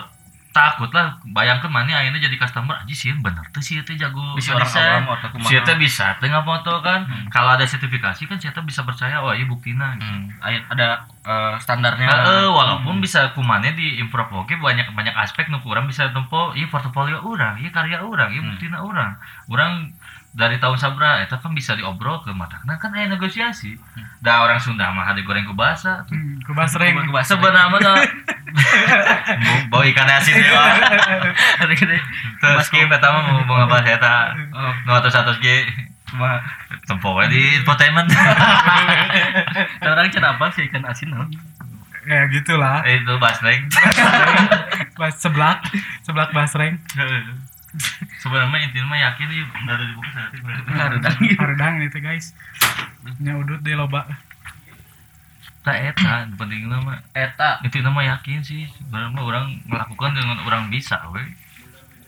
takut lah. Bayangkan mana akhirnya jadi customer aja sih bener tuh sih itu jago
Bisa orang awam atau kumaha.
Si Eta bisa tengah foto kan.
Hmm.
Kalau ada sertifikasi kan si Eta bisa percaya wah iya buktina. gitu.
Hmm, ada eh, standarnya.
Heeh, walaupun bisa kumane di improve oke banyak banyak aspek nu kurang bisa tempo iya portofolio orang, iya karya orang, iya
Hmm.
buktina orang. Orang dari tahun sabra eta kan bisa diobrol ke matakna kan aya negosiasi. Da orang Sunda mah ada goreng ke bahasa.
Hmm, Kebasreng.
Sebenarnya mah da- Bau ikan asin ya. Terus skip eta mah mau mau ngebahas eta. Nu atus-atus ge
Cuma
tempo we di infotainment.
orang cara apa sih ikan asin no?
Ya gitulah.
Itu basreng.
Bas seblak, seblak basreng.
Sebenarnya intinya mah yakin nih udah ada di buku saya.
Harudang.
Haredang itu guys. Nya udut di loba.
Tak eta penting mah
Eta
itu nama yakin sih sebenarnya orang melakukan dengan orang bisa we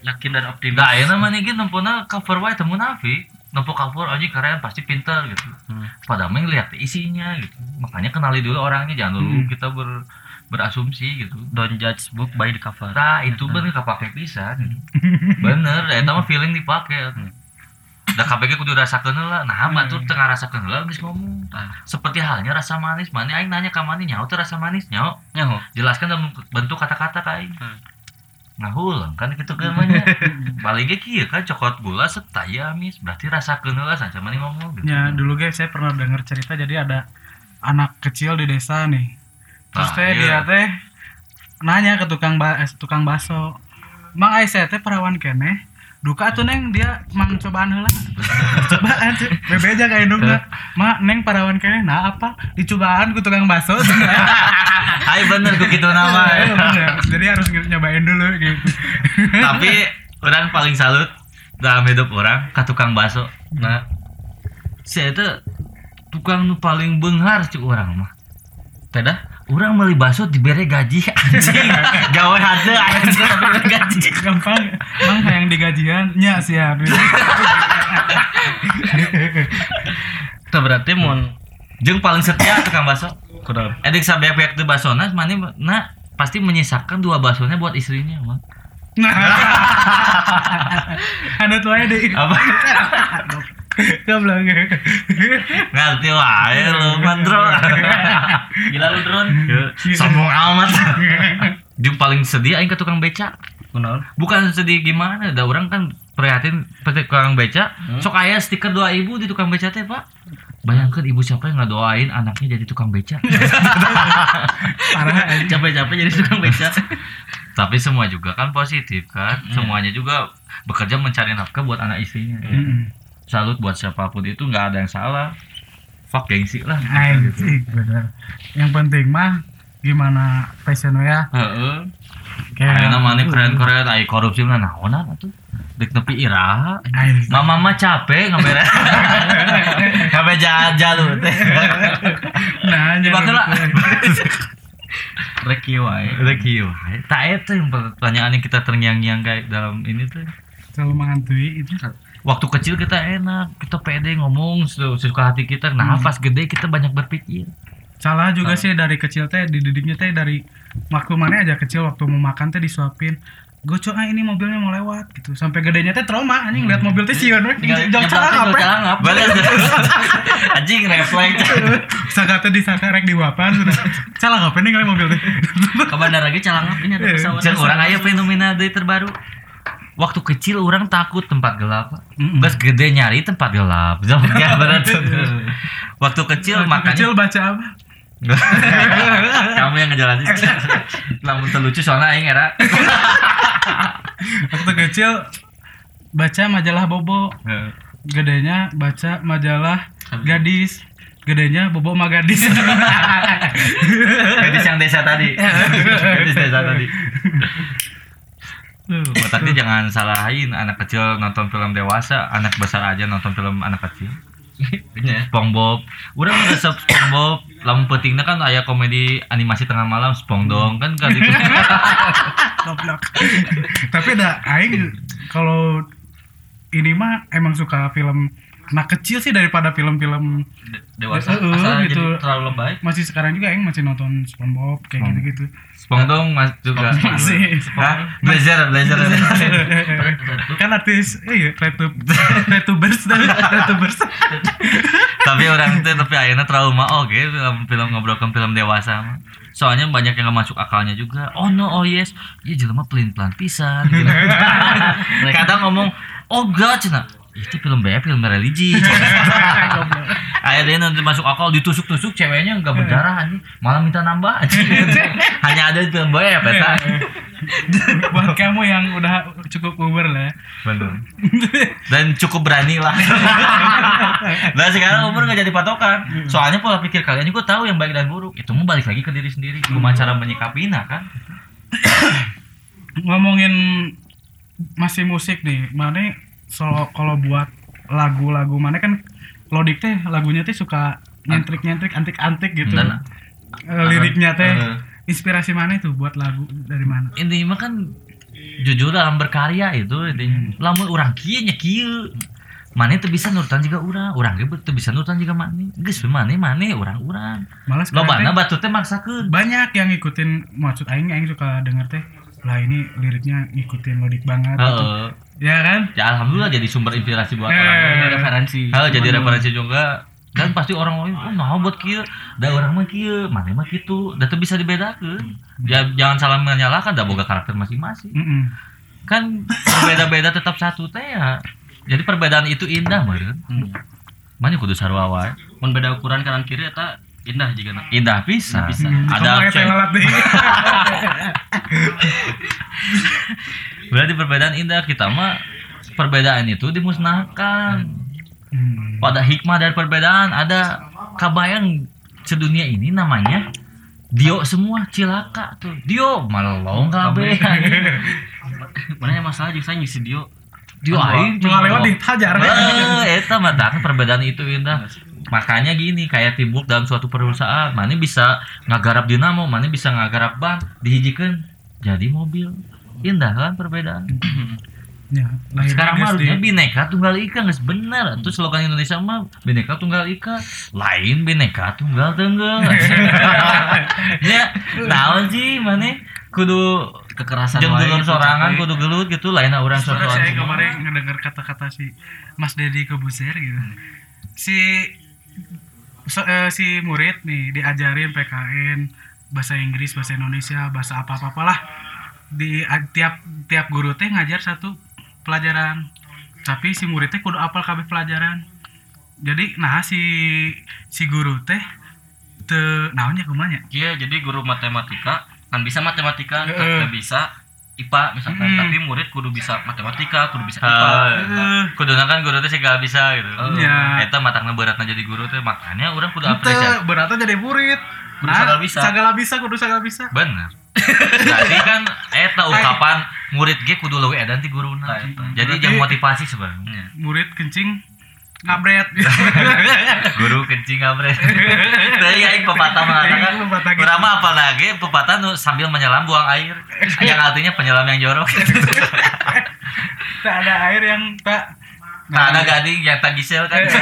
yakin dan optimis.
nah ya namanya gitu nempuna cover wae temu nafi nempo cover aja keren pasti pintar gitu
Hmm.
padahal mah lihat isinya gitu makanya kenali dulu orangnya jangan dulu
Hmm.
kita ber berasumsi gitu
Don't judge book by the cover.
nah itu bener kepake pisan gitu. bener eta mah feeling dipake da KPG kudu rasakeun heula nah batur teu ngarasakeun heula geus ngomong
Ah.
seperti halnya rasa manis mana aing nanya ka mana nyaho teu rasa manis nyaho
Nyaho.
jelaskan dalam bentuk kata-kata kain
Hmm.
nah ulang kan gitu kan namanya balik ge kieu kan coklat gula setaya amis berarti rasa heula saja mana ngomong gitu.
Ya dulu guys saya pernah dengar cerita jadi ada anak kecil di desa nih. Terus teh dia teh nanya ke tukang ba eh, tukang baso. Mang ai saya teh perawan kene. Duka tuh neng dia mang cobaan heula. cobaan tuh. Bebeja ka indungna. Ma neng perawan kene nah apa? Dicobaan ku tukang baso.
Hai bener ku gitu nama.
Iya, bener. Jadi harus nyobain dulu gitu.
Tapi orang paling salut dalam hidup orang ke tukang bakso. Nah, saya itu tukang nu paling benghar cuk orang mah. Teda orang beli bakso diberi gaji anjing. Gawe hade anjing gaji.
gampang mang yang digajian nya sih ya
Itu berarti mau
Jeung paling setia tukang bakso.
kurang.
Edik sabeak-beak teu basona mana nah pasti menyisakan dua baksonya buat istrinya mah.
nah ada tuh aja deh
Apa?
goblok
Ngerti wae lu mandro.
Gila lu drone.
Sombong amat. Jeung paling sedih aing ke tukang beca.
Kunaon?
Bukan sedih gimana, ada orang kan prihatin tukang beca. Sok aya stiker doa ibu di tukang beca teh, Pak. Bayangkan ibu siapa yang doain anaknya jadi tukang beca.
parah
Capek-capek jadi tukang beca.
Tapi semua juga kan positif kan. Semuanya juga bekerja mencari nafkah buat anak istrinya.
Mm-mm.
Salut buat siapa pun itu nggak ada yang salah. Fuck gengsi lah.
anjing bener yang penting mah gimana passion ya
Heeh.
kayak
Ayeuna maneh keren-keren ai korupsi mah naonan atuh. Dek iraha.
Anjing.
Mama mah capek ngamere. Ngabe jalan teh.
nah
Di bageula.
Reki wae.
Udah kieu. Tak eta yang pertanyaan yang kita terngiang-ngiang kayak dalam ini tuh.
selalu menghantui itu
Waktu kecil kita enak, kita pede ngomong su- suka hati kita. Nah, pas gede kita banyak berpikir.
salah juga sih dari kecil teh dididiknya teh dari waktu mana aja kecil waktu mau makan teh disuapin Goco ah ini mobilnya mau lewat gitu sampai gedenya teh trauma anjing lihat mobil teh sieun we
Tinggal
jauh salah apa.
Balik. Anjing refleks.
saka teh disangka rek diwapan sudah salah apa nih kali mobil teh
Ke bandara lagi calangap ini ada pesawat.
Cek orang aya fenomena deui terbaru. Waktu kecil orang takut tempat gelap.
Mm-mm.
Terus gede nyari tempat gelap. Ya. Waktu kecil
Waktu
makanya
kecil baca apa
kamu yang ngejelasin. Lamun terlucu soalnya aing era.
waktu kecil baca majalah bobo gedenya baca majalah gadis gedenya bobo sama gadis
Gadis yang desa tadi. Gadis desa tadi. Duh, Otaknya jangan salahin anak kecil nonton film dewasa, anak besar aja nonton film anak kecil.
Iya.
SpongeBob. Udah resep SpongeBob. Lamun pentingnya kan aya komedi animasi tengah malam SpongeDong kan kan itu.
goblok tapi ada aing kalau ini mah emang suka film anak kecil sih daripada film-film
Dewasa.
Eh, eh,
Asal
gitu.
jadi terlalu lebay.
masih sekarang juga aing masih nonton SpongeBob kayak
Hmm.
gitu-gitu
SpongeDong mas juga.
masih
Hah? Blazer, blazer.
kan artis iya retub retubers dan retubers
tapi orang itu tapi akhirnya trauma oke film film ngobrolkan film dewasa soalnya banyak yang gak masuk akalnya juga oh no oh yes ya jelema pelin pelan pisan gitu. kadang ngomong oh god cina itu film B film religi. Akhirnya nanti masuk akal ditusuk tusuk ceweknya nggak berdarah anjing. Malah minta nambah hanya ada di film B ya peta.
Buat kamu yang udah cukup umur lah
bener dan cukup berani lah. Nah sekarang umur nggak jadi patokan. Soalnya pola pikir kalian juga tahu yang baik dan buruk. Itu mau balik lagi ke diri sendiri. Gimana cara menyikapinya kan?
Ngomongin masih musik nih. Mana solo kalau buat lagu-lagu mana kan Lodik teh lagunya teh suka nyentrik-nyentrik antik-antik gitu.
Dan-
Eh, liriknya teh
Eh.
inspirasi mana itu buat lagu dari mana?
intinya mah kan jujur dalam berkarya itu intinya. Lamun orang kieu nya kieu. Mana itu bisa nurutan juga orang orang ge teu bisa nurutan juga mana geus orang orang
malah sekarang
lobana batu teh maksakeun.
banyak yang ngikutin maksud aing aing suka denger teh lah ini liriknya ngikutin Lodik banget gitu.
Heeh.
ya kan
ya alhamdulillah jadi sumber inspirasi buat
Eh.
orang lain.
Referensi.
Halo jadi referensi juga dan pasti orang lain oh nah buat kieu da orang mah kieu mana mah kitu da teu bisa dibedakeun ya jangan salah menyalahkan da boga karakter masing-masing kan berbeda-beda tetap satu teh ya jadi perbedaan itu indah meureun
Hmm.
mana kudu sarua wae
Mun beda ukuran kanan kiri eta indah juga nak.
indah pisan
Bisa.
Hmm,
ada cewek- berarti perbedaan indah kita mah perbedaan itu dimusnahkan
Hmm.
pada hikmah dari perbedaan ada kabayang sedunia ini namanya Dio semua cilaka tuh. Dio malong kabeh.
mana yang masalah jeung saya ngisi Dio
Dio aing
Nggak lewat dihajar.
Eh, eta mah perbedaan itu indah. Makanya gini kayak timbuk dalam suatu perusahaan, mana bisa ngagarap dinamo, mana bisa ngagarap ban, dihijikeun jadi mobil. Indah kan perbedaan.
Ya,
Sekarang mah harusnya bineka tunggal ika nggak bener. Itu slogan Indonesia mah bineka tunggal ika. Lain bineka tunggal tunggal. ya, naon sih mana kudu
kekerasan
jeung dulur sorangan kudu gelut gitu lain orang sosokan.
saya kemarin ngedengar kata-kata si Mas Dedi Kebuser gitu. Si so- eh, si murid nih diajarin PKN bahasa Inggris, bahasa Indonesia, bahasa apa-apa lah. Di a- tiap tiap guru teh ngajar satu pelajaran. Tapi si murid teh kudu apal kabeh pelajaran. Jadi nah si si guru teh te naonnya kumanya?
Iya, jadi guru matematika kan bisa matematika,
Heeh.
nggak bisa IPA misalkan,
Hmm.
tapi murid kudu bisa matematika, kudu bisa IPA.
Ah,
Heeh.
kuduna kan guru teh sih gak bisa gitu.
Iya.
Eta matangna beratna jadi guru teh makanya orang kudu apresiasi.
beratnya jadi murid.
Kudu sagala bisa.
Sagala bisa, kudu sagala bisa.
Bener. Berarti kan eta ungkapan murid ge kudu leuwih edan ti guruna.
Nah.
Jadi yang motivasi sebenarnya.
murid kencing ngabret
Guru kencing abre. Teuing aing pepatah mengatakan
Aing pepatah.
Urang mah apa lagi pepatah nu sambil menyelam buang air. Yang artinya penyelam yang jorok.
tak ada air yang tak
Nah, ada gading yang tak gisel kan.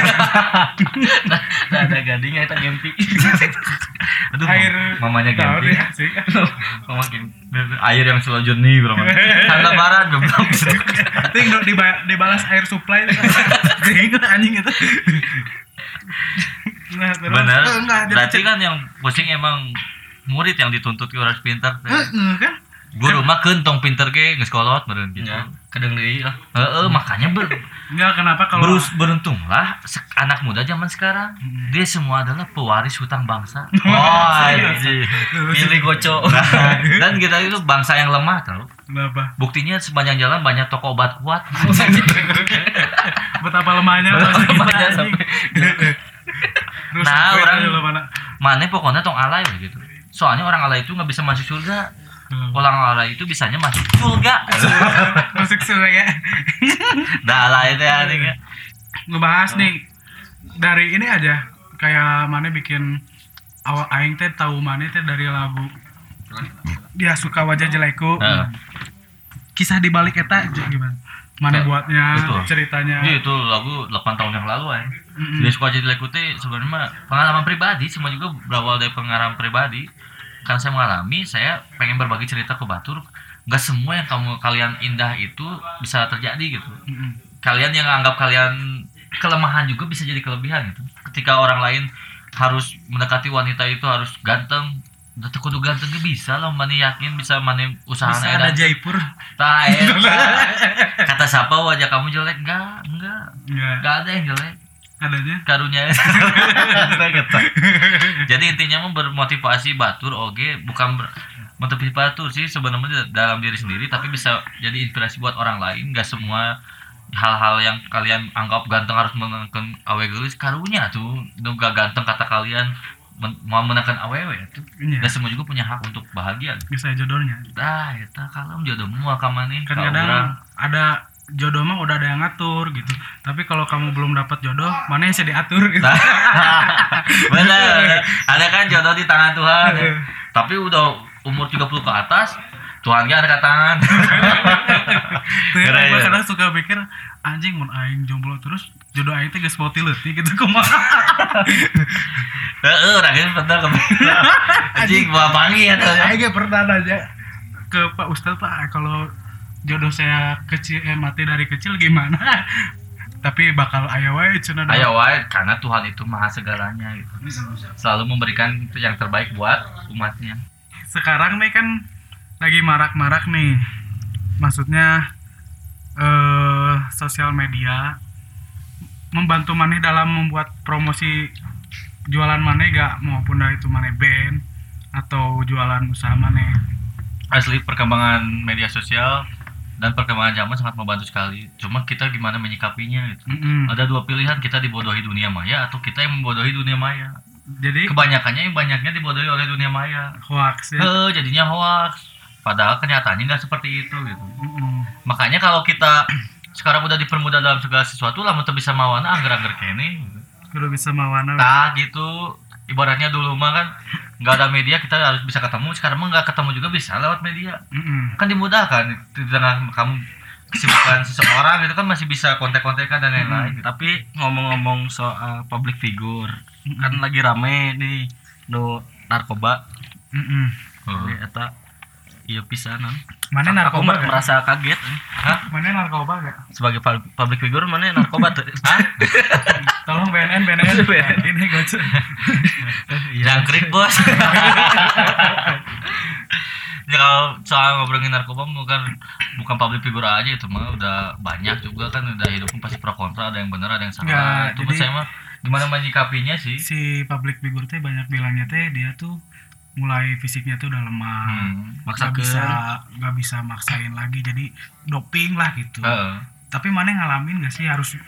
Nah, ada gading eta gempi.
Aduh,
air
mamanya
dia sih.
Mama gempi.
Air yang selalu jernih bro. Tanda barat goblok.
Ting dibalas air supply Ting anjing itu. Nah, terus
Bener.
Enggak
Berarti kan yang pusing emang murid yang dituntut orang pintar.
Eh, eh, kan
Guru mah kentong pinter ge geus kolot meureun gitu.
Ya, kadang deui lah.
Heeh, makanya ber
enggak kenapa kalau
berus beruntunglah se- anak muda zaman sekarang dia semua adalah pewaris hutang bangsa. Oh.
Pilih goco.
Nah, dan kita itu bangsa yang lemah tau.
kenapa
Buktinya sepanjang jalan banyak toko obat kuat.
betapa lemahnya
Betapa lemahnya.
Terus
Nah,
sampai
orang-
mana
pokoknya tong alay gitu. Soalnya orang alay itu nggak bisa masuk surga.
Hmm.
Orang itu bisanya masuk surga.
masuk surga ya
Dah alay teh anjing ya.
ngebahas nih dari ini aja kayak mana bikin awal aing teh tahu mana teh dari lagu dia suka wajah jelekku
Heeh.
kisah di balik eta gimana mana
Ya,
buatnya
betul.
ceritanya
Iya itu lagu 8 tahun yang lalu ya.
Mm-mm.
Dia suka jadi lekute sebenarnya mah pengalaman pribadi semua juga berawal dari pengalaman pribadi. Karena saya mengalami, saya pengen berbagi cerita ke Batur. Gak semua yang kamu kalian indah itu bisa terjadi gitu.
Mm-mm.
Kalian yang anggap kalian kelemahan juga bisa jadi kelebihan gitu. Ketika orang lain harus mendekati wanita itu harus ganteng, Udah kudu ganteng ge bisa lah, mana yakin bisa mana usaha
bisa ada Jaipur
Tah, eta. Kata siapa wajah kamu jelek? Enggak. Enggak.
Enggak
ada yang jelek.
Adanya?
Karunya. Jadi intinya mah bermotivasi batur oge bukan ber, motivasi batur sih sebenarnya dalam diri sendiri tapi bisa jadi inspirasi buat orang lain. Enggak semua hal-hal yang kalian anggap ganteng harus menekan awe gelis karunya tuh. Nu gak ganteng kata kalian men- mau menekan awewe itu
Iya.
dan semua juga punya hak untuk bahagia.
Bisa jodohnya
dah eta kalem jodohmu akamanin
kan kadang ada jodoh mah udah ada yang ngatur gitu tapi kalau kamu belum dapat jodoh mana yang bisa diatur gitu
Bener. Ada kan jodoh di tangan Tuhan. Tapi udah umur 30 ke atas, Tuhan gak ada tangan.
Gua
ya.
kadang suka pikir anjing mun aing jomblo terus jodoh aing teh geus boti leutik gitu kumaha
Heeh, bener kebetulan. Anjing bawa pangi ya tuh.
aing pernah nanya ke Pak Ustadz Pak kalau jodoh saya kecil eh, mati dari kecil gimana? Tapi bakal aya wae cenah
Ayo wae karena Tuhan itu maha segalanya gitu. Selalu memberikan yang terbaik buat umatnya.
sekarang nih kan lagi marak-marak nih. Maksudnya eh sosial media membantu maneh dalam membuat promosi jualan maneh gak? Maupun dari itu maneh band atau jualan usaha maneh.
Asli perkembangan media sosial dan perkembangan zaman sangat membantu sekali. Cuma kita gimana menyikapinya gitu.
Mm-mm.
Ada dua pilihan kita dibodohi dunia maya atau kita yang membodohi dunia maya.
jadi
kebanyakannya banyaknya dibodohi oleh dunia maya
hoax ya
Heeh, jadinya hoax padahal kenyataannya nggak seperti itu gitu
Mm-mm.
makanya kalau kita sekarang udah dipermudah dalam segala sesuatu lah untuk bisa mawana angger-angger kene gitu.
kudu bisa mawana
nah gitu ibaratnya dulu mah kan nggak ada media kita harus bisa ketemu sekarang mah nggak ketemu juga bisa lewat media
Mm-mm.
kan dimudahkan di tengah kamu kesibukan seseorang itu kan masih bisa kontak-kontakan dan lain-lain gitu.
tapi ngomong-ngomong soal public figure kan lagi rame nih no narkoba.
Heeh.
Jadi eta iya pisanan
mana
aku
narkoba gak?
merasa kaget eh.
mana narkoba gak?
sebagai pub- public figure mana narkoba tuh? Hah?
tolong BNN BNN ini gocek
jangkrik bos. Ya kalau soal ngobrolin narkoba bukan bukan public figure aja itu mah udah banyak juga kan udah hidup pasti pro kontra ada yang benar ada yang salah.
Nggak,
itu
jadi-
saya mah gimana menyikapinya sih?
si public figure teh banyak bilangnya teh dia tuh mulai fisiknya tuh udah lemah
Hmm.
nggak
Maksakeun.
bisa nggak bisa maksain lagi jadi doping lah gitu
Heeh.
tapi mana ngalamin gak sih harus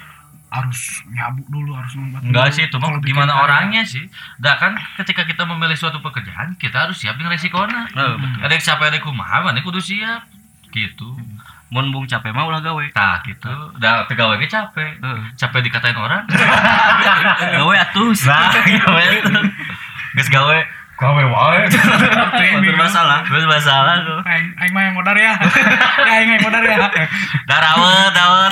harus nyabu dulu harus ngumpat
Enggak
dulu.
sih itu mah gimana
karya.
orangnya sih. Dah kan ketika kita memilih suatu pekerjaan kita harus siap dengan resikonya.
Eh, betul.
Ada yang capek ada yang kumaha, mana kudu siap. Gitu.
mun bung capek mah ulah gawe
Nah gitu. Dah pegawai ge capek.
Heeh.
Capek dikatain orang.
gawe atus
nah, gawe. Geus gawe gawe wae.
bermasalah
Terus masalah tuh.
aing aing mah yang modar ya. Ya aing yang modar ya.
Dah rawat, rawat.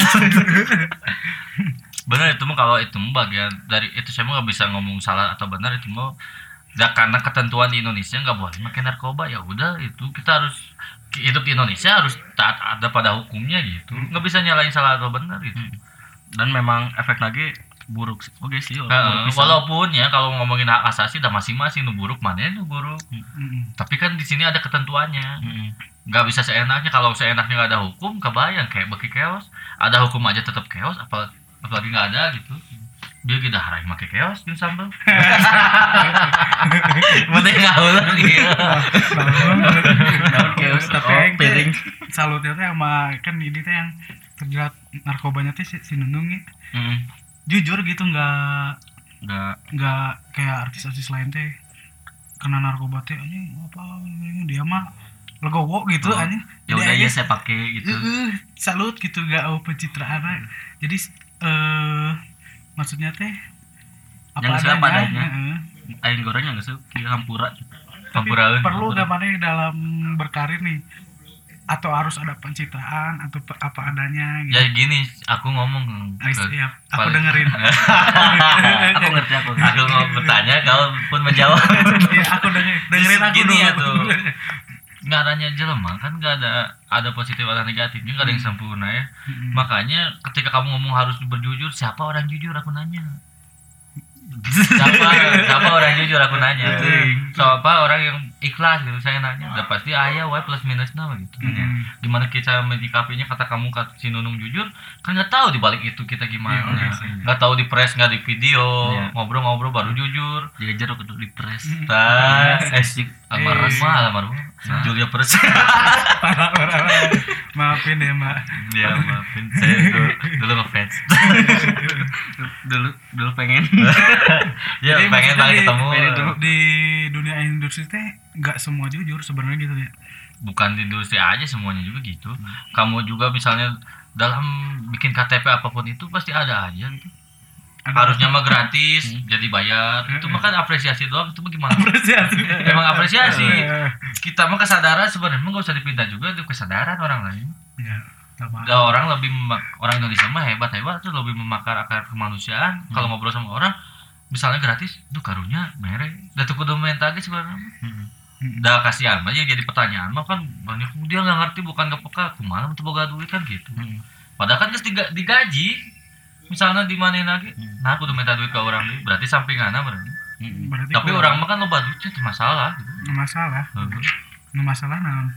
Bener itu mah kalau itu mah bagian dari itu saya mah nggak bisa ngomong salah atau benar itu mah ya karena ketentuan di Indonesia nggak boleh makan narkoba. Ya udah itu kita harus hidup di Indonesia harus taat ada pada hukumnya gitu. Nggak bisa nyalain salah atau benar gitu.
Dan memang efek lagi buruk sih. oke sih buruk
Heeh,
pisan.
walaupun ya kalau ngomongin hak asasi udah masing-masing nu buruk mana nu buruk
Mm-mm.
tapi kan di sini ada ketentuannya
Mm.
nggak bisa seenaknya kalau seenaknya nggak ada hukum kebayang kayak bagi keos ada hukum aja tetap keos apa apalagi nggak ada gitu dia kita harai make keos jeung sambal Mending nggak gitu
chaos.
tapi
Oh, piring.
salutnya teh sama kan ini teh yang terjerat narkobanya teh si, si Nunung ya. Jujur gitu nggak
nggak.
nggak kayak artis-artis lain teh kena narkoba teh anjing apa ini dia mah legowo gitu
Oh.
anjing.
ya udah ya saya pakai gitu.
Heeh, salut gitu gak oh pencitraan. Jadi eh maksudnya teh
Yang sesuai padanya.
heeh.
air gorengnya nggak sih? Kayak hampura.
Tapi
Hampura,
perlu gak mana dalam berkarir nih atau harus ada pencitraan atau apa adanya gitu.
Ya gini aku ngomong
siap aku
paling-
dengerin.
Aku ngerti aku
aku mau bertanya kau pun menjawab.
Iya, aku dengerin dengerin aku
gini
dulu.
ya tuh nggak adanya jelema kan nggak ada ada positif ada negatifnya nggak ada yang sempurna ya.
Mm-mm.
makanya ketika kamu ngomong harus berjujur siapa orang jujur aku nanya? Siapa? Siapa orang jujur aku nanya? Siapa orang yang ikhlas gitu saya nanya. Udah pasti ayah wae plus minus nama gitu.
Mm-mm.
gimana kita menyikapinya kata kamu kata si Nunung jujur kan nggak tahu di balik itu kita gimana.
Iya, oke sih.
nggak tahu di press nggak di video
Iya.
ngobrol-ngobrol baru jujur.
Jaga jeruk untuk di press.
Tas esik
Eh.
almarhumah Julia Pers
Parah, parah, parah. maafin ya mbak.
Ya maafin. Saya dulu, dulu ngefans.
Dulu dulu pengen.
Ya pengen banget ketemu.
di, di dunia industri teh nggak semua jujur sebenarnya gitu ya.
Bukan di industri aja semuanya juga gitu.
Hmm.
kamu juga misalnya dalam bikin KTP apa pun itu pasti ada aja gitu.
Ada-
harusnya mah gratis
Hmm.
jadi bayar. Itu mah kan apresiasi doang itu mah gimana?
Apresiasi.
Emang apresiasi.
Eh,
kita mah kesadaran sebenarnya mah gak usah dipinta juga itu kesadaran orang lain.
Ya.
Udah orang lebih orang Indonesia mah hebat hebat tuh lebih memakar akar kemanusiaan. Kalau ngobrol sama orang misalnya gratis tuh karunya mere. Udah tuh kudu sebenarnya
Hmm.
Udah kasihan aja jadi pertanyaan mah kan. Banyak dia nggak ngerti bukan gak peka kumaha tuh boga duit kan gitu.
Hmm.
padahal kan diga- digaji misalnya di mana lagi. Nah kudu minta duit ke orang deui berarti sampinganna berarti.
Berarti
tapi
kurang.
orang mah kan loba duitnya itu masalah gitu.
Nggak masalah. Nggak masalah nah.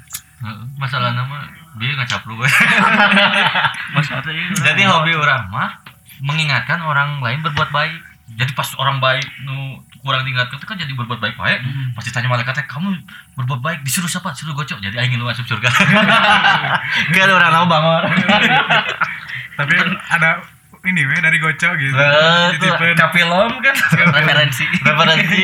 Masalah nama dia ngacap lu we.
mas ada ya
jadi hobi orang mah mengingatkan orang lain berbuat baik jadi pas orang baik nu kurang diingatkan itu kan jadi berbuat baik baik pasti tanya malaikatnya kamu berbuat baik disuruh siapa? Suruh gocok. Jadi aing lu masuk surga. Kan orang tahu bangor
tapi ada ini weh dari Goco gitu.
Eh, itu
Titipin
kapilom kan
referensi
referensi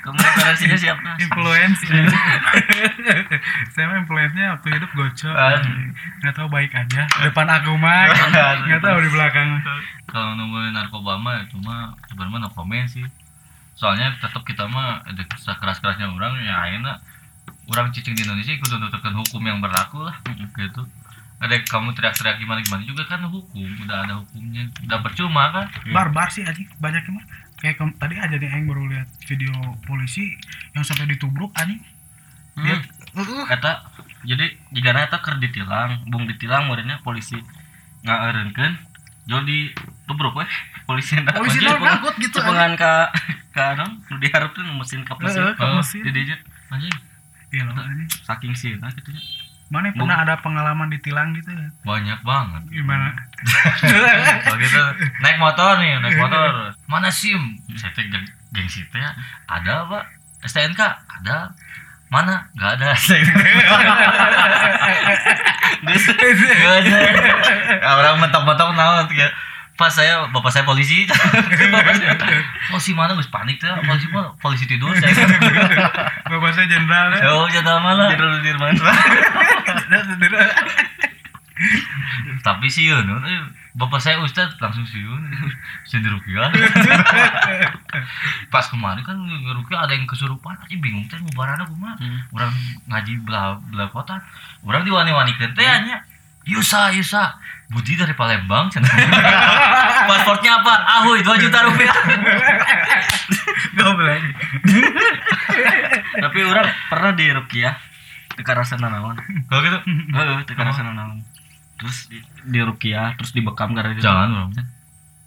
kamu referensinya siapa
influence. Saya mah influence-nya waktu hidup Goco.
Aduh.
Nggak tahu baik aja. Depan aku mah nggak tahu di belakang.
kalau nemuin narkoba mah itu mah sebenarnya no comment sih soalnya tetap kita mah ada keras kerasnya orang ya akhirnya orang cicing di Indonesia ikut menentukan hukum yang berlaku lah gitu ada kamu teriak-teriak gimana gimana juga kan hukum udah ada hukumnya udah percuma kan?
Barbar sih anjing banyak mah. Kayak tadi aja nih aing baru lihat video polisi yang sampai ditubruk anjing. Dia
kata jadi jika eta keur ditilang bung ditilang muridnya polisi. Ngaeureunkeun jadi tubruk weh polisi
Polisi
Jadi
teh ngangkut gitu,
cepengan ka ka non nu diharapkeun mesin ka mesin
Heeh, ka mesin.
di dinya
anjing.
Iya loh anjing.
saking sih nah gitu
Mana pernah ada pengalaman ditilang gitu ya?
banyak banget.
Gimana?
begitu naik motor nih naik motor. Mana sim? Saya teh geng gengsi teh ada pak. STNK ada. Mana? Nggak ada. Nggak ada. Ya, orang mentok-mentok naon ya pas saya bapak saya polisi. Bapak saya polisi mana? Gus panik tuh. Polisi mana? Polisi tidur saya
Bapak saya jenderal ya.
oh jangan malah
Jenderal Sudirman.
Tapi siun eh, bapak saya ustad langsung siun sendiri rupiah pas kemarin kan rupiah ada yang kesurupan. Aja bingung teh mau barana kumaha orang ngaji belah belah kota. Orang diwani-wani teh hanya Yusa Yusa Budi dari Palembang pasportnya apa? Ahuy 2 juta rupiah.
Goblok.
tapi orang pernah di Rukiah teka rasa nanaon
kalau gitu?
Heeh teka rasa nanaon terus di, di Rukiah terus dibekam gara
jangan bro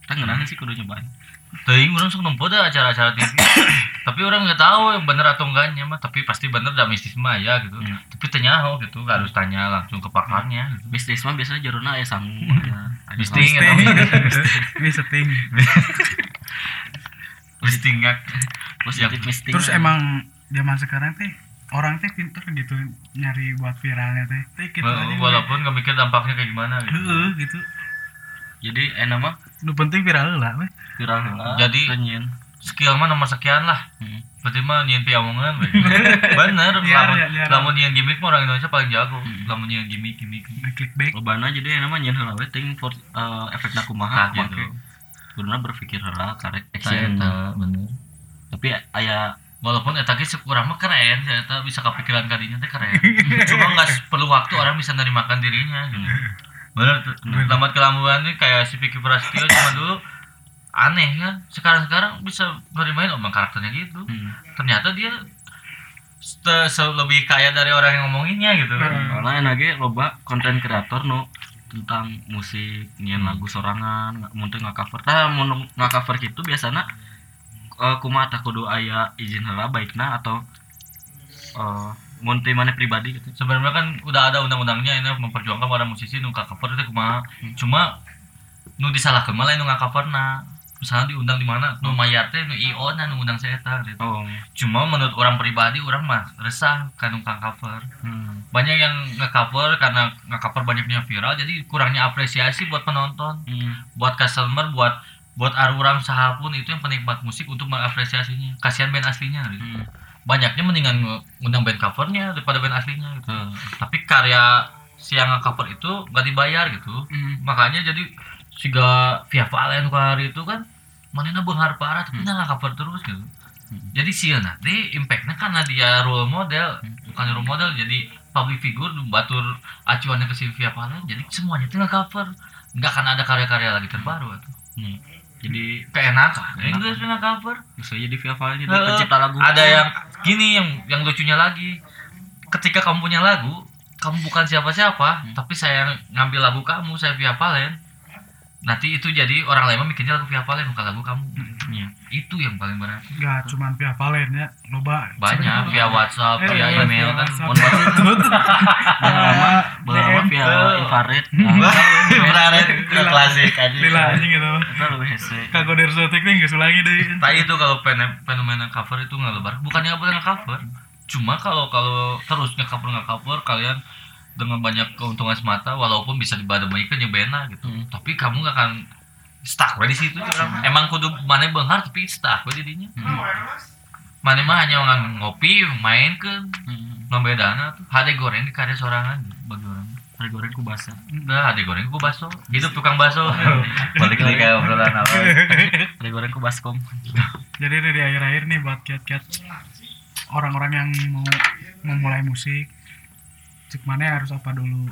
kita ngenahin sih kudu nyobain
Teuing orang sok nempo dah acara-acara TV. tapi orang nggak tahu yang bener atau enggaknya mah, tapi pasti bener dah mistis mah ya gitu.
Hmm.
Tapi tanya gitu, nggak harus tanya langsung ke pakarnya gitu.
mistis mah biasanya jaruna aya aya
Misting
Misting.
Misting ngak.
positif misting
Terus emang zaman sekarang teh orang teh pinter gitu nyari buat viralnya teh. Gitu.
Walaupun nggak mikir dampaknya kayak gimana gitu.
Heeh gitu.
Jadi enak mah
Nu penting viral lah weh.
viral heula
Jadi-
renyen
Skill mah nomor sekian lah.
Hmm.
Berarti mah nyian piamongan we. Bener,
Nyiar,
lamun,
ya, nyiar.
lamun nyian gimmick mah orang Indonesia paling jago. Lamun nyian gimmick gimmick.
Clickbait.
lobana jadi enak mah nyen heula we ting for uh, efek
Nah,
kumaha
gitu.
kuduna berpikir heula karek
Saya
action
bener.
tapi aya
walaupun eta ge kurang mah keren eta bisa kepikiran kadinya teh keren cuma nggak perlu waktu orang bisa nerimakan dirinya gitu bener tuh lambat kelambuan nih kayak si Vicky Prasetyo cuma dulu aneh kan sekarang sekarang bisa nerimain omong karakternya gitu
hmm.
ternyata dia se- se- lebih kaya dari orang yang ngomonginnya gitu
Hmm.
Soalnya enak ge loba konten kreator nu tentang musik, nyian lagu sorangan, nggak mungkin nggak cover. Tah mun nggak cover gitu biasanya uh, kumaha kudu aya izin heula baikna atau uh, mun teu maneh pribadi gitu.
sebenarnya kan udah ada undang-undangnya ini memperjuangkan para musisi nu cover itu kumaha cuma nu disalahkeun malah nu coverna misalnya diundang di mana nu mayar teh nu IO na nu undang saya gitu.
Oh.
cuma menurut orang pribadi orang mah resah kan nungkang cover
Hmm.
banyak yang nge-cover karena nge-cover banyaknya viral jadi kurangnya apresiasi buat penonton
Hmm.
buat customer buat buat orang sahapun itu yang penikmat musik untuk mengapresiasinya kasihan band aslinya gitu.
Hmm.
Banyaknya mendingan ngundang band covernya daripada band aslinya gitu.
Hmm.
tapi karya si yang nge-cover itu gak dibayar gitu.
Hmm.
makanya jadi siga Via Valen hari itu kan manena benghar parah tapi nggak cover terus gitu. Jadi sih nanti impactnya karena dia role model. Bukan role model jadi public figure batur acuannya ke si Via Valen jadi semuanya itu nggak cover nggak akan ada karya-karya lagi terbaru tuh
Hmm. Jadi
keenakan
Keenakan.
English nggak cover
bisa jadi via file jadi pencipta lagu.
ada yang gini yang yang lucunya lagi. Ketika kamu punya lagu kamu bukan siapa-siapa tapi saya ngambil lagu kamu saya via Valen nanti itu jadi orang lain mah mikirnya lagu via Valen bukan lagu kamu
Iya.
itu yang paling berat
Gak cuman via Valen ya, loba.
banyak via WhatsApp via
Eh,
email kan
WhatsApp.
Mun lama lama via infrared.
Infrared klasik aja
Lila anjing gitu. Kagak dari sotek nih nggak lagi deh.
Tapi itu kalau pen- fenomena cover itu nggak lebar. Bukannya nggak boleh nge-cover. Cuma kalau kalau terus nge-cover nge-cover kalian dengan banyak keuntungan semata walaupun bisa dibadamaikan ya bena gitu.
Hmm.
Tapi kamu nggak akan stuck we di situ orang emang kudu mana benghar tapi stuck we di dinya mana mah hanya ngan ngopi main ke
Hmm.
ngebedana tuh hade goreng di karya sorangan bagi orang
Hari goreng ku basah.
Enggak, hade goreng ku baso hidup tukang baso balik lagi kayak obrolan awal
Hari goreng ku baskom.
Jadi ini di akhir-akhir nih buat kiat-kiat orang-orang yang mau memulai musik. Cek mana harus apa dulu?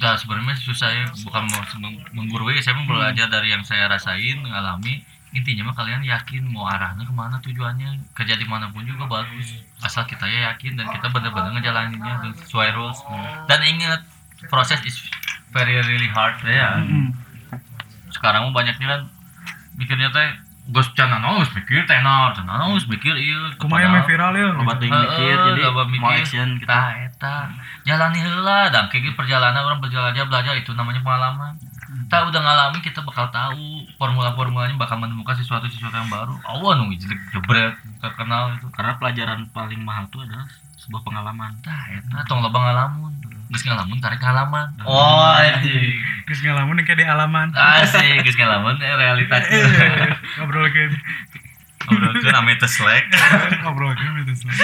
Nah, sebenarnya susah ya, bukan mau meng- menggurui, saya mau belajar dari yang saya rasain, ngalami. Intinya mah kalian yakin mau arahnya ke mana tujuannya, kerja di mana pun juga bagus. Asal kita ya yakin dan kita benar-benar ngejalaninnya dan sesuai rules. Dan ingat, proses is very really hard ya.
Hmm.
Sekarang mah banyaknya kan mikirnya teh gus canana gus mikir tenor, canana gus mikir iya.
Kumaha mah viral ya.
Loba teuing mikir jadi mau
mikir.
action gitu.
Tah eta jalani heula dan kayak gitu perjalanan orang berjalan aja belajar itu namanya pengalaman. Tak udah ngalami kita bakal tahu formula-formulanya bakal menemukan sesuatu sesuatu yang baru. Allah nunggu jelek jebret terkenal itu.
Karena pelajaran paling mahal itu adalah sebuah pengalaman.
Tah eta tong loba ngalamun. Geus ngalamun tarik halaman.
Oh, anjing.
Geus ngalamun yang kayak di alaman.
Asik geus ngalamun eh, realitasnya.
Ngobrolkeun.
Ngobrolkeun ame teu selek.
Ngobrolkeun itu selalu.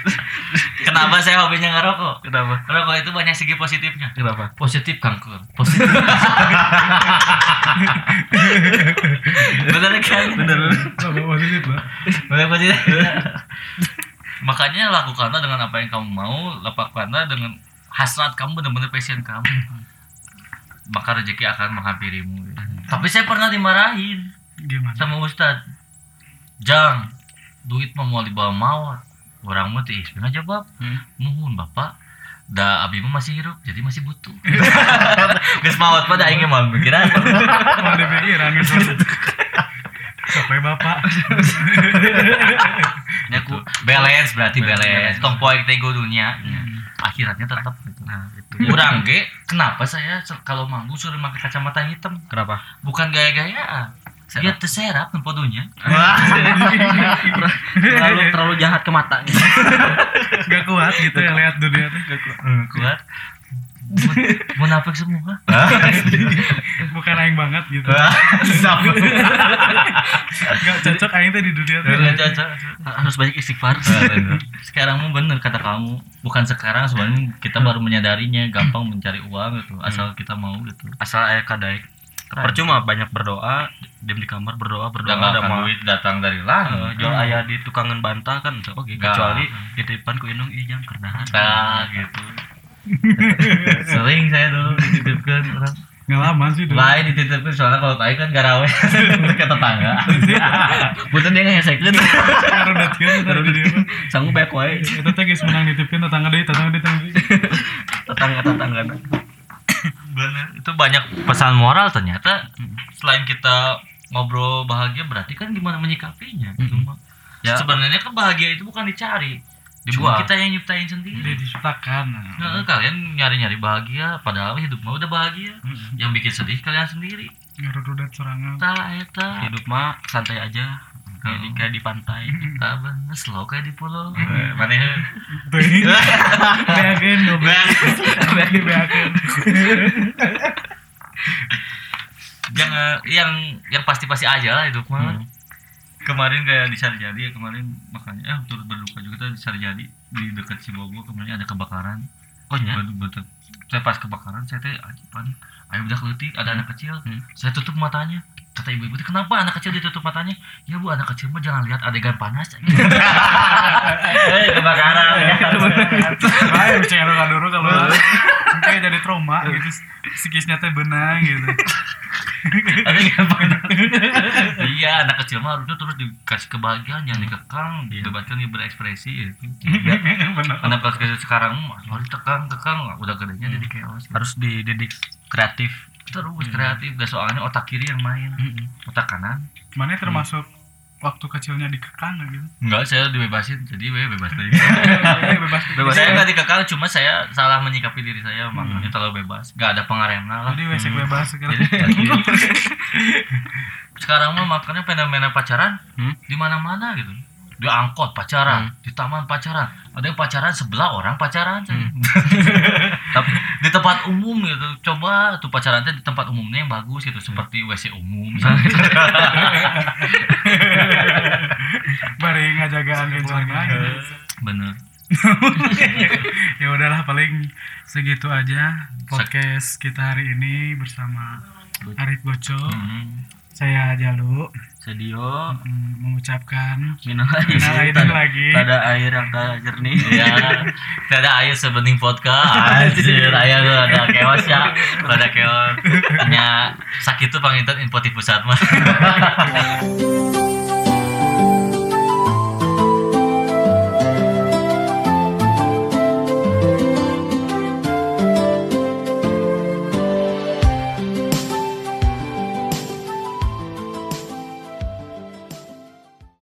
Kenapa saya hobinya ngerokok?
Kenapa?
Rokok itu banyak segi positifnya.
Kenapa?
Positif kanker. Positif. Bener kan?
Bener.
Positif lah.
Bener positif. Makanya lakukanlah dengan apa yang kamu mau, lakukanlah dengan hasrat kamu benar-benar passion kamu. Maka rezeki akan menghampirimu. Tapi saya pernah dimarahin
Gimana?
sama Ustad. Jang, duit mah mau dibawa mawat. Orang mah teh aja bab.
Hmm.
Nuhun bapak. Da abi mah masih hidup, jadi masih butuh. Geus mawat mah da aing mah pikiran.
Mau dipikiran we bapak.
Ya ku balance berarti balance. Tong poek teh dunia. Akhiratnya tetap gitu.
Nah, itu.
Kurang ge, kenapa saya kalau manggung suruh pakai kacamata hitam?
Kenapa?
Bukan gaya-gayaan. Dia terserap tempodunya.
terlalu terlalu jahat ke mata gitu.
Gak kuat gitu ya lihat dunia tuh.
Kuat. Munafik semua.
Bukan aing banget gitu. Gak cocok aing teh di dunia tuh.
Nggak cocok.
harus banyak istighfar.
Sekarang mah bener kata kamu. Bukan sekarang sebenarnya kita baru menyadarinya. Gampang mencari uang gitu asal kita mau gitu.
Asal aya kadaik. Percuma banyak berdoa diam di kamar berdoa berdoa
nggak
ada mah.
duit datang dari langit.
Jual ayah di tukangan bantah kan oke
Nggak.
kecuali titipan ku indung ijang kerdahan
nah gitu sering saya dulu dititipkan orang.
Ngalaman sih dulu.
lain dititipkan soalnya kalau tahu kan garawe ke tetangga. Bukan dia ngesekin
Karo datieun tadi dia
sanggup baik wae.
Eta teh geus menang nitipkeun tetangga deui, tetangga deui, tetangga
tetangga tetangga.
Bener. Itu banyak pesan moral ternyata. Selain kita ngobrol bahagia berarti kan gimana menyikapinya? Gitu.
Ya.
sebenarnya kan bahagia itu bukan dicari
Dibuat.
Cuma kita yang nyiptain sendiri.
Dia diciptakan.
Nah, kalian nyari-nyari bahagia padahal hidup mah udah bahagia. Yang bikin sedih kalian sendiri.
Ngarududat sorangan.
tak eta
hidup mah santai aja. Kayak di kayak di pantai.
Tak bener. Slow kayak di pulau. Mana
Tuh ini. Beakeun goblok. Beakeun beakeun.
jangan yang yang pasti-pasti aja lah hidup mah kemarin kayak di Sarjadi ya kemarin makanya eh turut berduka juga tuh di Sarjadi di dekat Cibogo kemarin ada kebakaran.
Oh ya
betul betul saya pas kebakaran saya teh panik ayo udah keletik ada anak kecil.
Hmm.
saya tutup matanya kata ibu-ibu "Teh, kenapa anak kecil ditutup matanya? Ya bu anak kecil mah jangan lihat adegan panas. Eh kebakaran
Ayo bisa ngaruh dulu kalau kayak jadi trauma gitu. Psikisnya teh benang gitu.
adegan panas. Iya anak kecil mah harusnya terus dikasih kebahagiaan yang dikekang dibebaskan dia berekspresi gitu.
Benar.
anak kecil sekarang mah harus tekang tekang udah gedenya jadi chaos.
Harus dididik kreatif
terus kreatif gak soalnya otak kiri yang main otak kanan
Mana termasuk waktu kecilnya dikekang gitu.
Enggak, saya dibebasin, jadi we bebas lagi.
Eh, bebas
Bebas
saya
ya?
nggak dikekang, cuma saya salah menyikapi diri saya, makanya terlalu bebas. Nggak ada pengarena lah.
Jadi wesek bebas sekarang.
Jadi, sekarang mah makanya fenomena pacaran
Hmm?
di mana-mana gitu. Di angkot pacaran. Di taman pacaran. Ada yang pacaran sebelah orang pacaran
Hmm.
tapi di tempat umum gitu. Coba tuh pacaran teh di tempat umumnya yang bagus gitu. Seperti WC umum.
Bari ngajagaan gitu.
bener.
Ya udahlah paling segitu aja podcast kita hari ini bersama Arif Goco.
Hmm.
saya Jalu
Sedio.
Mengucapkan
minum
lagi.
Tada air yang tak jernih.
Ya tidak ayo sebening podcast anjir ayo tuh ada kewas ya. Ada kewas hanya sakit tuh pangintan info di pusat mah